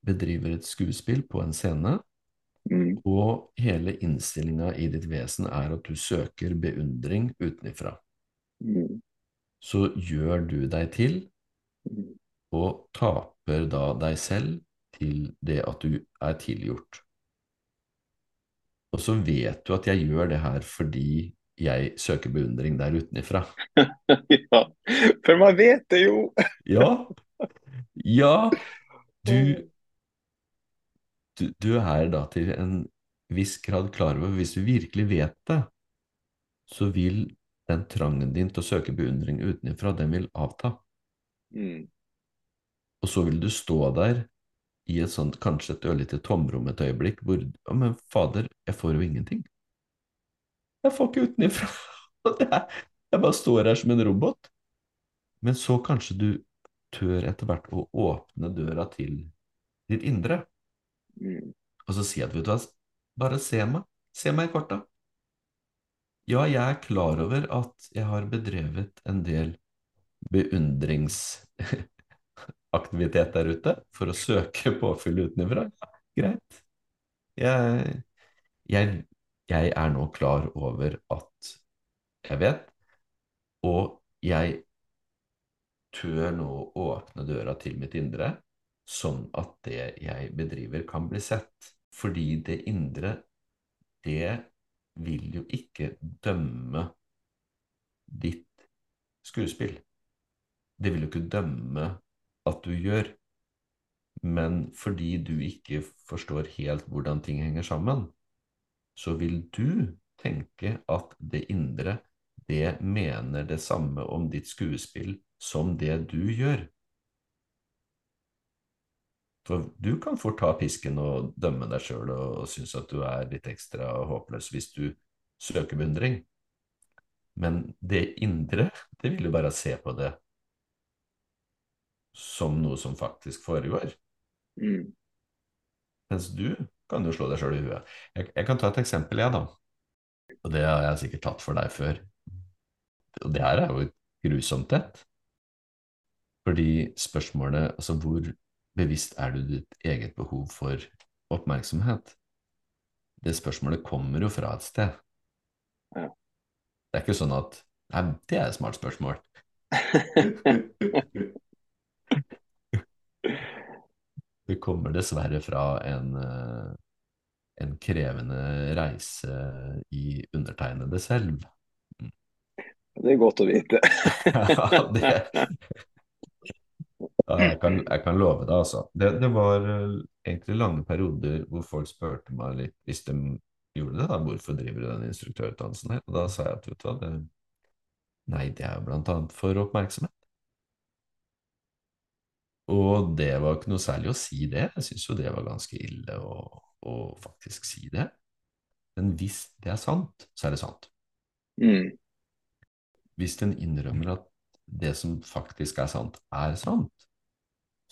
bedriver et skuespill på en scene, Mm. og hele innstillinga i ditt vesen er at du søker beundring utenifra, Mm. så gjør du deg til Mm. og taper da deg selv til det at du er tilgjort. Og så vet du at jeg gjør det her fordi jeg søker beundring der utenifra. ja, for man vet det jo! Ja, ja, du, du, du er da til en viss grad klar over, hvis du virkelig vet det, så vil den trangen din til å søke beundring utenifra, den vil avta. Mm. Og så vil du stå der i et sånt, kanskje et ørlite tomrom et øyeblikk, hvor Ja, men fader, jeg får jo ingenting. Jeg får ikke utenifra. Jeg bare står her som en robot. Men så kanskje du tør etter hvert å åpne døra til ditt indre, Mm. og så si at, vet du hva, bare se meg. Se meg i korta. Ja, jeg er klar over at jeg har bedrevet en del beundringsaktivitet der ute for å søke påfyll utenfra. Ja, greit. Jeg, jeg, jeg er nå klar over at jeg vet, og jeg tør nå å åpne døra til mitt indre, sånn at det jeg bedriver, kan bli sett. Fordi det indre, det vil jo ikke dømme ditt skuespill. Det vil jo ikke dømme at du gjør. Men fordi du ikke forstår helt hvordan ting henger sammen, så vil du tenke at det indre, det mener det samme om ditt skuespill som det du gjør. For du kan fort ta pisken og dømme deg sjøl og synes at du er litt ekstra håpløs hvis du søker beundring. Men det indre, det vil jo bare se på det som noe som faktisk foregår. Mm. Mens du kan jo slå deg sjøl i huet. Jeg, jeg kan ta et eksempel, jeg, da. Og det har jeg sikkert tatt for deg før. Og det her er jo grusomt et. Fordi spørsmålet, altså hvor bevisst er du ditt eget behov for oppmerksomhet? Det spørsmålet kommer jo fra et sted. Ja. Det er ikke sånn at Nei, det er et smart spørsmål. Det kommer dessverre fra en, eh, en krevende reise i undertegnede selv. Det er godt å vite. Ja, det, ja, jeg, kan, jeg kan love deg, altså. Det, det var eh, egentlig lange perioder hvor folk spurte meg litt, hvis de gjorde det, da, hvorfor driver du den instruktørutdannelsen her? Og da sa jeg at vet du hva, det, nei, det er jo blant annet for oppmerksomhet. Og det var ikke noe særlig å si det. Jeg syns jo det var ganske ille å, å faktisk si det. Men hvis det er sant, så er det sant. Mm. Hvis en innrømmer at det som faktisk er sant, er sant,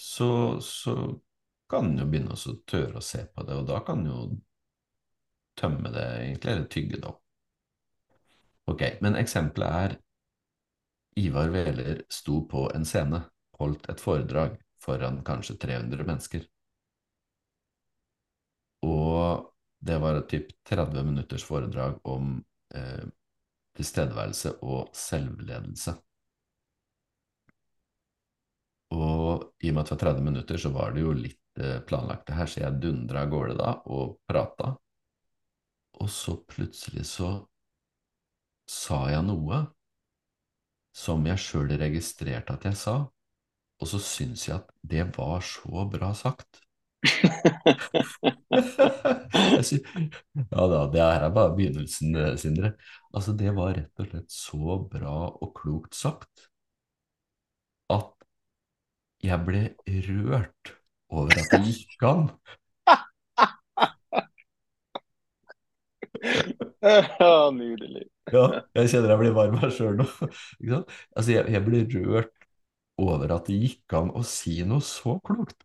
så, så kan en jo begynne å tørre å se på det, og da kan en jo tømme det, egentlig, eller tygge det opp. Ok, men eksempelet er Ivar Wæler sto på en scene, holdt et foredrag foran kanskje 300 mennesker. Og det var et typ 30 minutters foredrag om eh, tilstedeværelse og selvledelse. Og i og med at det var 30 minutter, så var det jo litt eh, planlagt det her, så jeg dundra av gårde da og prata. Og så plutselig så sa jeg noe som jeg sjøl registrerte at jeg sa, og så syns jeg at det var så bra sagt Jeg sy- Ja da, det her er bare begynnelsen, eh, Sindre. Altså, det var rett og slett så bra og klokt sagt at jeg ble rørt over at det gikk an. Ja, nydelig. Ja, jeg kjenner jeg blir varm her sjøl nå. Altså, jeg, jeg ble rørt over at det gikk an å si noe så klokt.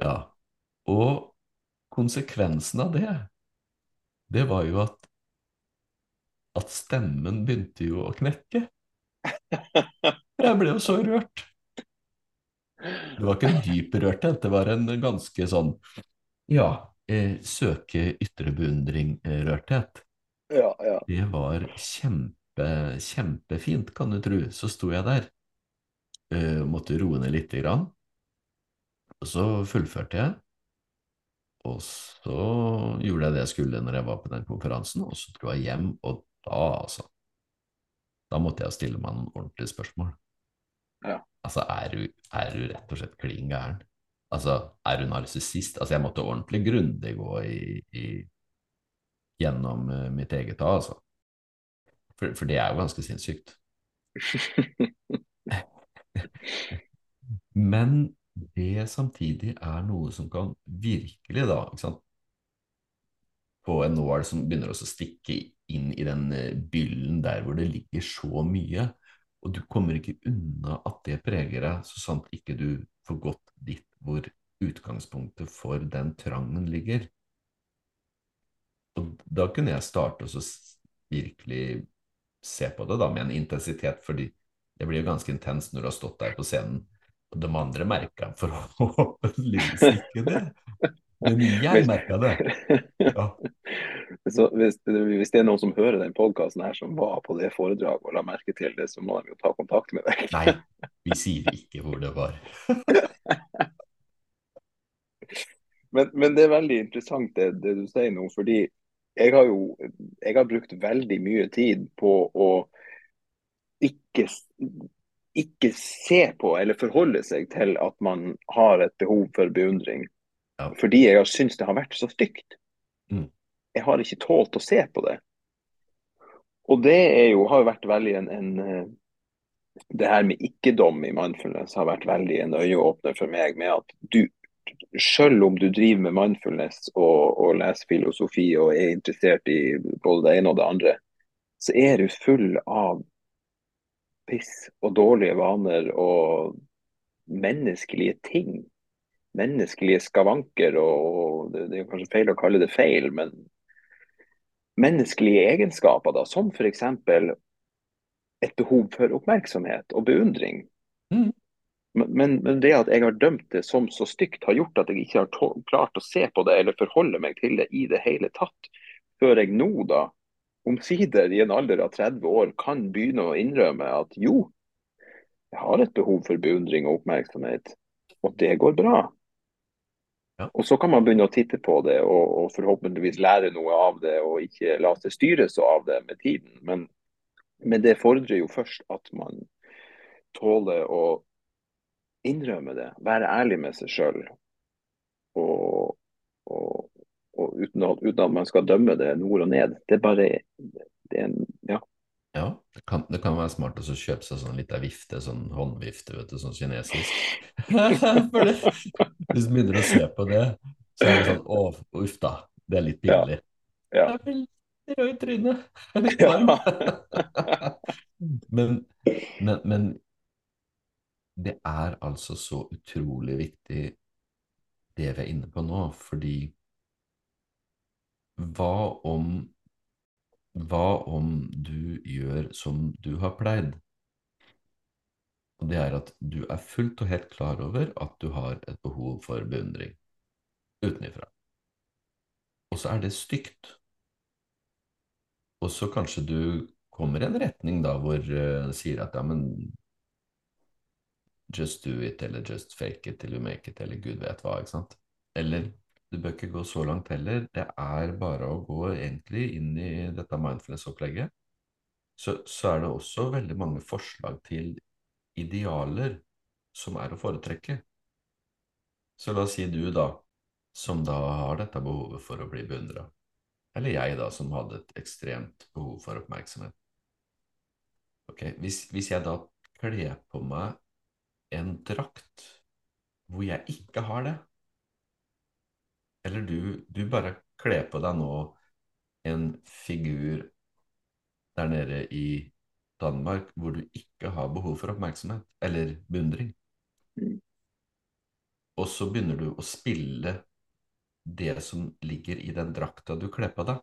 Ja. Og konsekvensen av det, det var jo at, at stemmen begynte jo å knekke. Jeg ble jo så rørt. Det var ikke en dyp rørthet, det var en ganske sånn ja, eh, søke ytre beundring-rørthet. Ja, ja. Det var kjempe, kjempefint, kan du tro. Så sto jeg der, uh, måtte roe ned lite grann, og så fullførte jeg. Og så gjorde jeg det jeg skulle når jeg var på den konferansen, og så dro jeg hjem, og da, altså Da måtte jeg stille meg noen ordentlige spørsmål. Ja. Altså, er du, er du rett og slett klin gæren? Altså, er du narsissist? Altså, jeg måtte ordentlig grundig gå i, i, gjennom eh, mitt eget da, altså. For, for det er jo ganske sinnssykt. Men det samtidig er noe som kan virkelig, da, ikke sant, på en nål som begynner også å stikke inn i den eh, byllen der hvor det ligger så mye, og du kommer ikke unna at det preger deg, så sant ikke du får gått dit hvor utgangspunktet for den trangen ligger. Og da kunne jeg starte og virkelig se på det da med en intensitet, fordi det blir jo ganske intenst når du har stått der på scenen, og de andre merka forhåpentligvis ikke det. Men jeg merka det. Ja. Så hvis, hvis det er noen som hører den podkasten her som var på det foredraget og la merke til det, så må de jo ta kontakt med deg. Nei, vi sier ikke hvor det var. Men, men det er veldig interessant det, det du sier nå, fordi jeg har jo jeg har brukt veldig mye tid på å ikke, ikke se på eller forholde seg til at man har et behov for beundring. Ja. Fordi jeg har syntes det har vært så stygt. Mm. Jeg har ikke tålt å se på det. Og det er jo, har jo vært veldig en, en eh, Det her med ikke-dom i mindfulness har vært veldig en øyeåpner for meg. med at du selv om du driver med mindfulness og, og leser filosofi og er interessert i både det ene og det andre, så er du full av piss og dårlige vaner og menneskelige ting. Menneskelige skavanker og det, det er kanskje feil å kalle det feil, men menneskelige egenskaper, da, som f.eks. et behov for oppmerksomhet og beundring. Mm. Men, men, det at jeg har dømt det som så stygt, har gjort at jeg ikke har klart å se på det eller forholde meg til det i det hele tatt, før jeg nå, da, omsider i en alder av 30 år, kan begynne å innrømme at jo, jeg har et behov for beundring og oppmerksomhet, og det går bra. Ja. Og så kan man begynne å titte på det og, og forhåpentligvis lære noe av det, og ikke la seg styre så av det med tiden. Men, men det fordrer jo først at man tåler å innrømme det, være ærlig med seg sjøl. Og, og, og uten, at, uten at man skal dømme det nord og ned. Det er bare det er en, ja. Ja, det kan, det kan være smart å kjøpe seg sånn lita vifte, sånn håndvifte, vet du, sånn kinesisk. For det, hvis du begynner å se på det, så er det sånn Å, uff da, det er litt pinlig. Ja. Ja. rød i trynet. Litt varm. men, men, men det er altså så utrolig viktig det vi er inne på nå, fordi hva om hva om du gjør som du har pleid? Og det er at du er fullt og helt klar over at du har et behov for beundring utenifra. Og så er det stygt. Og så kanskje du kommer i en retning da hvor uh, sier at ja, men just do it, eller just fake it till you make it, eller gud vet hva, ikke sant? Eller du bør ikke gå så langt heller. Det er bare å gå egentlig inn i dette mindfulness-opplegget. Så, så er det også veldig mange forslag til idealer som er å foretrekke. Så la oss si du, da, som da har dette behovet for å bli beundra. Eller jeg, da, som hadde et ekstremt behov for oppmerksomhet. Ok, Hvis, hvis jeg da kler på meg en drakt hvor jeg ikke har det, eller du, du bare kler på deg nå en figur der nede i Danmark hvor du ikke har behov for oppmerksomhet eller beundring. Mm. Og så begynner du å spille det som ligger i den drakta du kler på deg.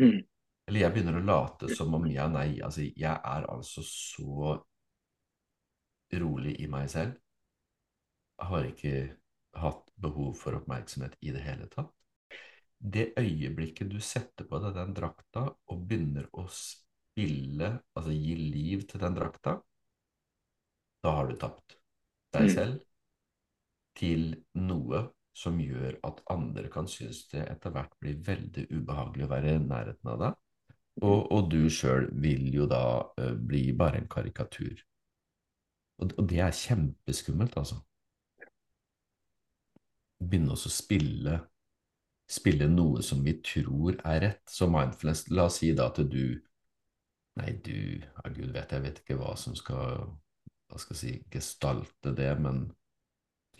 Mm. Eller jeg begynner å late som om ja, nei, altså jeg er altså så rolig i meg selv. Jeg har ikke hatt behov for oppmerksomhet i det hele tatt. Det øyeblikket du setter på deg den drakta og begynner å spille, altså gi liv til den drakta, da har du tapt deg Mm. selv til noe som gjør at andre kan synes det etter hvert blir veldig ubehagelig å være i nærheten av deg. Og, og du sjøl vil jo da uh, bli bare en karikatur. Og, det er kjempeskummelt, altså. Begynne å spille, spille noe som vi tror er rett. Så mindfulness, la oss si da at du Nei, du, ja, gud vet, jeg vet ikke hva som skal, hva skal jeg si, gestalte det, men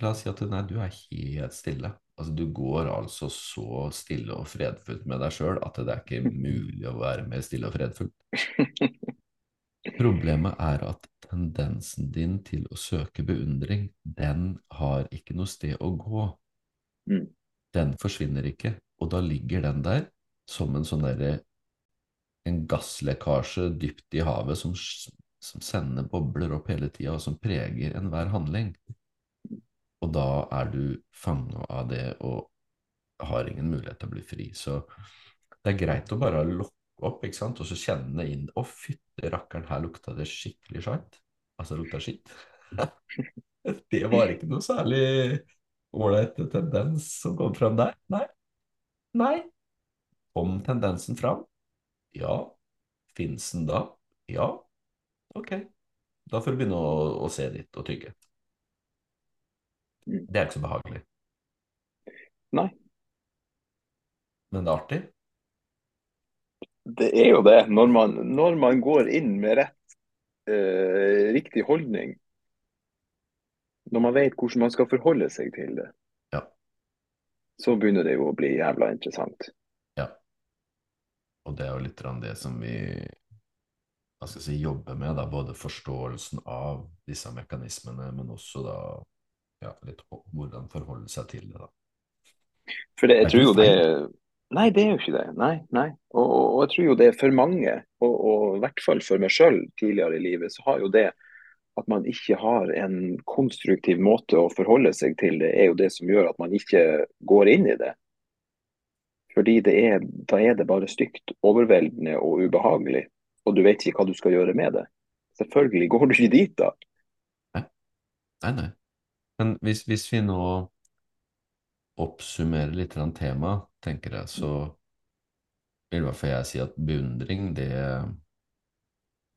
La oss si at nei, du er helt stille. Altså, du går altså så stille og fredfullt med deg sjøl at det er ikke mulig å være mer stille og fredfullt. Problemet er at tendensen din til å søke beundring, den har ikke noe sted å gå. Mm. Den forsvinner ikke, og da ligger den der som en sånn derre en gasslekkasje dypt i havet som, som sender bobler opp hele tida, og som preger enhver handling. Og da er du fanga av det og har ingen mulighet til å bli fri. Så det er greit å bare lokke opp, ikke sant, og så kjenne inn Å, fytte rakkeren, her lukta det skikkelig skeit. Altså, det lukta skitt. det var ikke noe særlig ålreit tendens som kom fram der. Nei. Nei. Kom tendensen fram? Ja. Fins den da? Ja. Ok. Da får du begynne å, å se dit og tygge. Mm. Det er ikke så behagelig. Nei. Men det er artig. Det er jo det. Når man, når man går inn med rett, eh, riktig holdning, når man vet hvordan man skal forholde seg til det, Ja. så begynner det jo å bli jævla interessant. Ja. Og det er jo litt det som vi hva skal si, jobber med, da, både forståelsen av disse mekanismene, men også da ja, litt hvordan forholde seg til det. da. For det, jeg tror jo det Nei, det er jo ikke det. Nei, nei. Og, og, og jeg tror jo det er for mange, og, og i hvert fall for meg sjøl tidligere i livet, så har jo det at man ikke har en konstruktiv måte å forholde seg til det, er jo det som gjør at man ikke går inn i det. Fordi det er, da er det bare stygt, overveldende og ubehagelig, og du vet ikke hva du skal gjøre med det. Selvfølgelig går du ikke dit da. Nei, nei. Men hvis, hvis vi nå oppsummerer litt temaet, tenker jeg, så vil i hvert fall jeg si at beundring, det,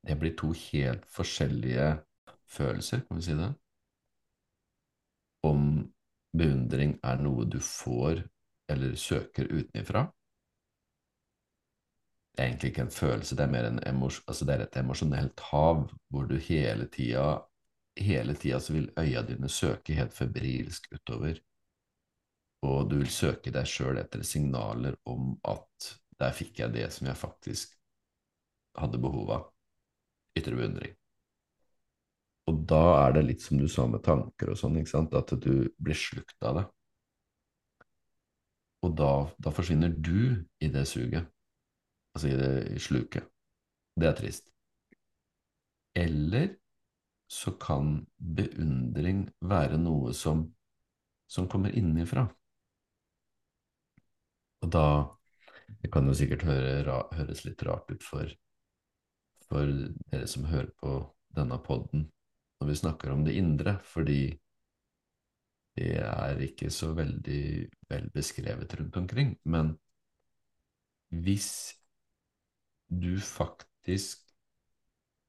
det blir to helt forskjellige følelser, kan vi si det? Om beundring er noe du får eller søker utenifra. Det er egentlig ikke en følelse, det er mer en emos altså det er et emosjonelt hav hvor du hele tida hele tida så vil øya dine søke helt febrilsk utover, og du vil søke deg sjøl etter signaler om at der fikk jeg det som jeg faktisk hadde behov av. Ytre beundring. Og da er det litt som du sa med tanker og sånn, ikke sant, at du blir slukt av det. Og da, da forsvinner du i det suget, altså i det sluket. Det er trist. Eller så kan beundring være noe som, som kommer innenfra. Og da Det kan jo sikkert høre, høres litt rart ut for, for dere som hører på denne podden når vi snakker om det indre, fordi det er ikke så veldig vel beskrevet rundt omkring. Men hvis du faktisk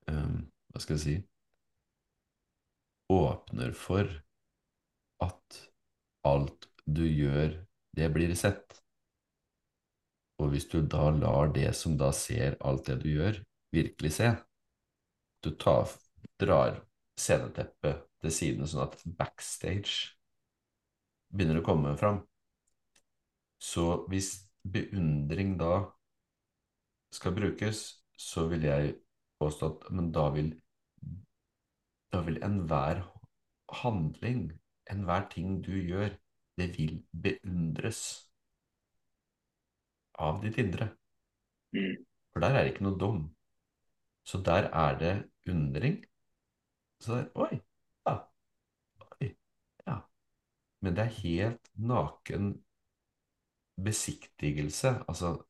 um, Hva skal jeg si åpner for at alt du gjør, det blir sett. Og hvis du da lar det som da ser alt det du gjør, virkelig se, du tar, drar sceneteppet til siden sånn at backstage begynner å komme fram. Så hvis beundring da skal brukes, så vil jeg påstå at men da vil da vil enhver handling, enhver ting du gjør, det vil beundres av ditt indre. Mm. For der er det ikke noe dom. Så der er det undring. Så der, oi, ja, oi, ja. Men det er helt naken besiktigelse. Altså,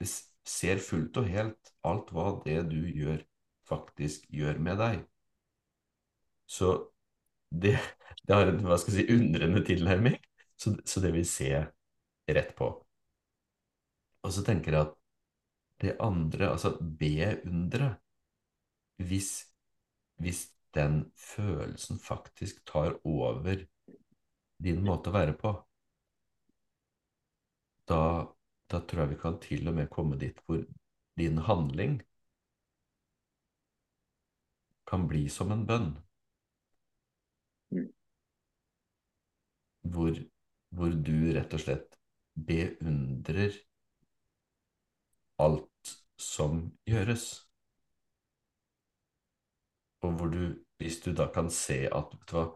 det ser fullt og helt alt hva det du gjør, faktisk gjør med deg. Så det, det har en hva skal jeg si, undrende tilnærming, så, så det vil se rett på. Og så tenker jeg at det andre, altså beundre hvis, hvis den følelsen faktisk tar over din måte å være på, da, da tror jeg vi kan til og med komme dit hvor din handling kan bli som en bønn. Mm. Hvor, hvor du rett og slett beundrer alt som gjøres. Og hvor du, hvis du da kan se at vet du hva,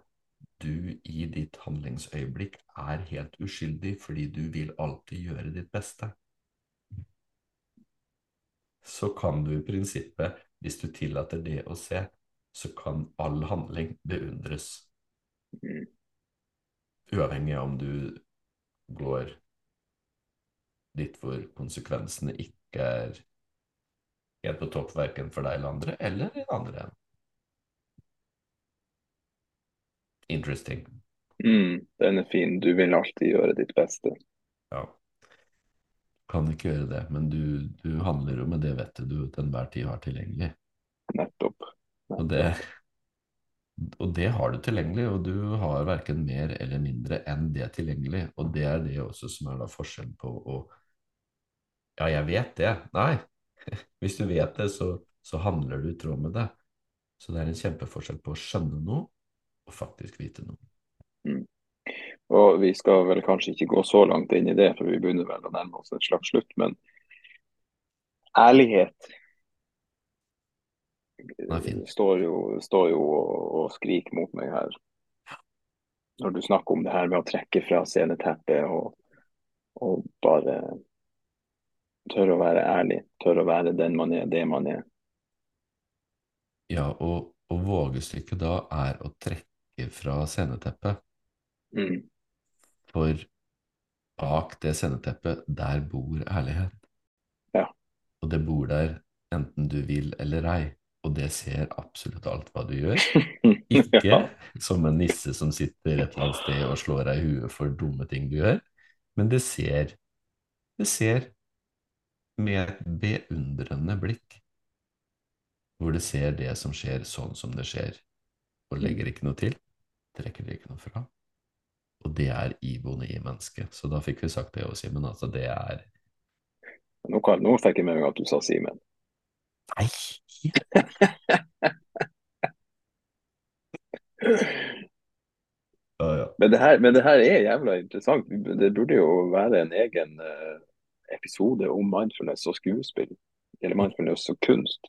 du i ditt handlingsøyeblikk er helt uskyldig fordi du vil alltid gjøre ditt beste, så kan du i prinsippet, hvis du tillater det å se, så kan all handling beundres. Uavhengig av om du går dit hvor konsekvensene ikke er helt på topp verken for deg eller andre, eller den andre enden. Interesting. Mm. Den er fin. Du vil alltid gjøre ditt beste. Ja. Kan ikke gjøre det, men du, du handler jo med det vettet du til enhver tid har tilgjengelig. Nettopp. Og det, og det har du tilgjengelig, og du har verken mer eller mindre enn det tilgjengelig. Og det er det også som er da forskjellen på å Ja, jeg vet det. Nei. Hvis du vet det, så, så handler du i tråd med det. Så det er en kjempeforskjell på å skjønne noe og faktisk vite noe. Mm. Og vi skal vel kanskje ikke gå så langt inn i det, for vi begynner vel å nærme oss et slags slutt. Men ærlighet står jo, står jo og, og skriker mot meg her. Når du snakker om det her med å trekke fra sceneteppet og, og bare tørre å være ærlig. Tørre å være den man er, det man er. Ja, og, og vågestykket da er å trekke fra sceneteppet. Mm. For bak det sceneteppet, der bor ærlighet. Ja. Og det bor der enten du vil eller ei, og det ser absolutt alt hva du gjør. Ikke ja. som en nisse som sitter et eller annet sted og slår deg i huet for dumme ting du gjør, men det ser, det ser med et beundrende blikk, hvor det ser det som skjer sånn som det skjer, og legger ikke noe til, trekker det ikke noe fra. Og det er iboende i mennesket. Så da fikk vi sagt det òg, Simen. Altså, det er Nå, nå fikk jeg med meg at du sa Simen. Nei! Ja, ja. Men det, her, men det her er jævla interessant. Det burde jo være en egen eh, episode om mindfulness og skuespill. Eller mindfulness og kunst.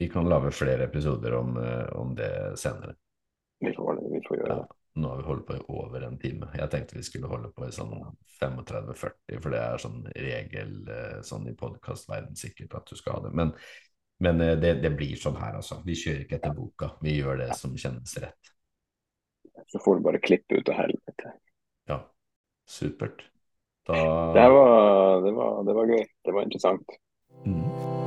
Vi kan lage flere episoder om, eh, om det senere. Vi får, vi får gjøre Ja, det. nå har vi holdt på i over en time. Jeg tenkte vi skulle holde på i sånn 35-40, for det er sånn regel eh, sånn i podkastverden sikkert at du skal ha det. Men, men eh, det, det blir sånn her, altså. Vi kjører ikke etter boka. Vi gjør det som kjennes rett. Så får du bare klippe ut av helvete. Ja, supert. Da Det, var, det, var, det var gøy. Det var interessant. mm.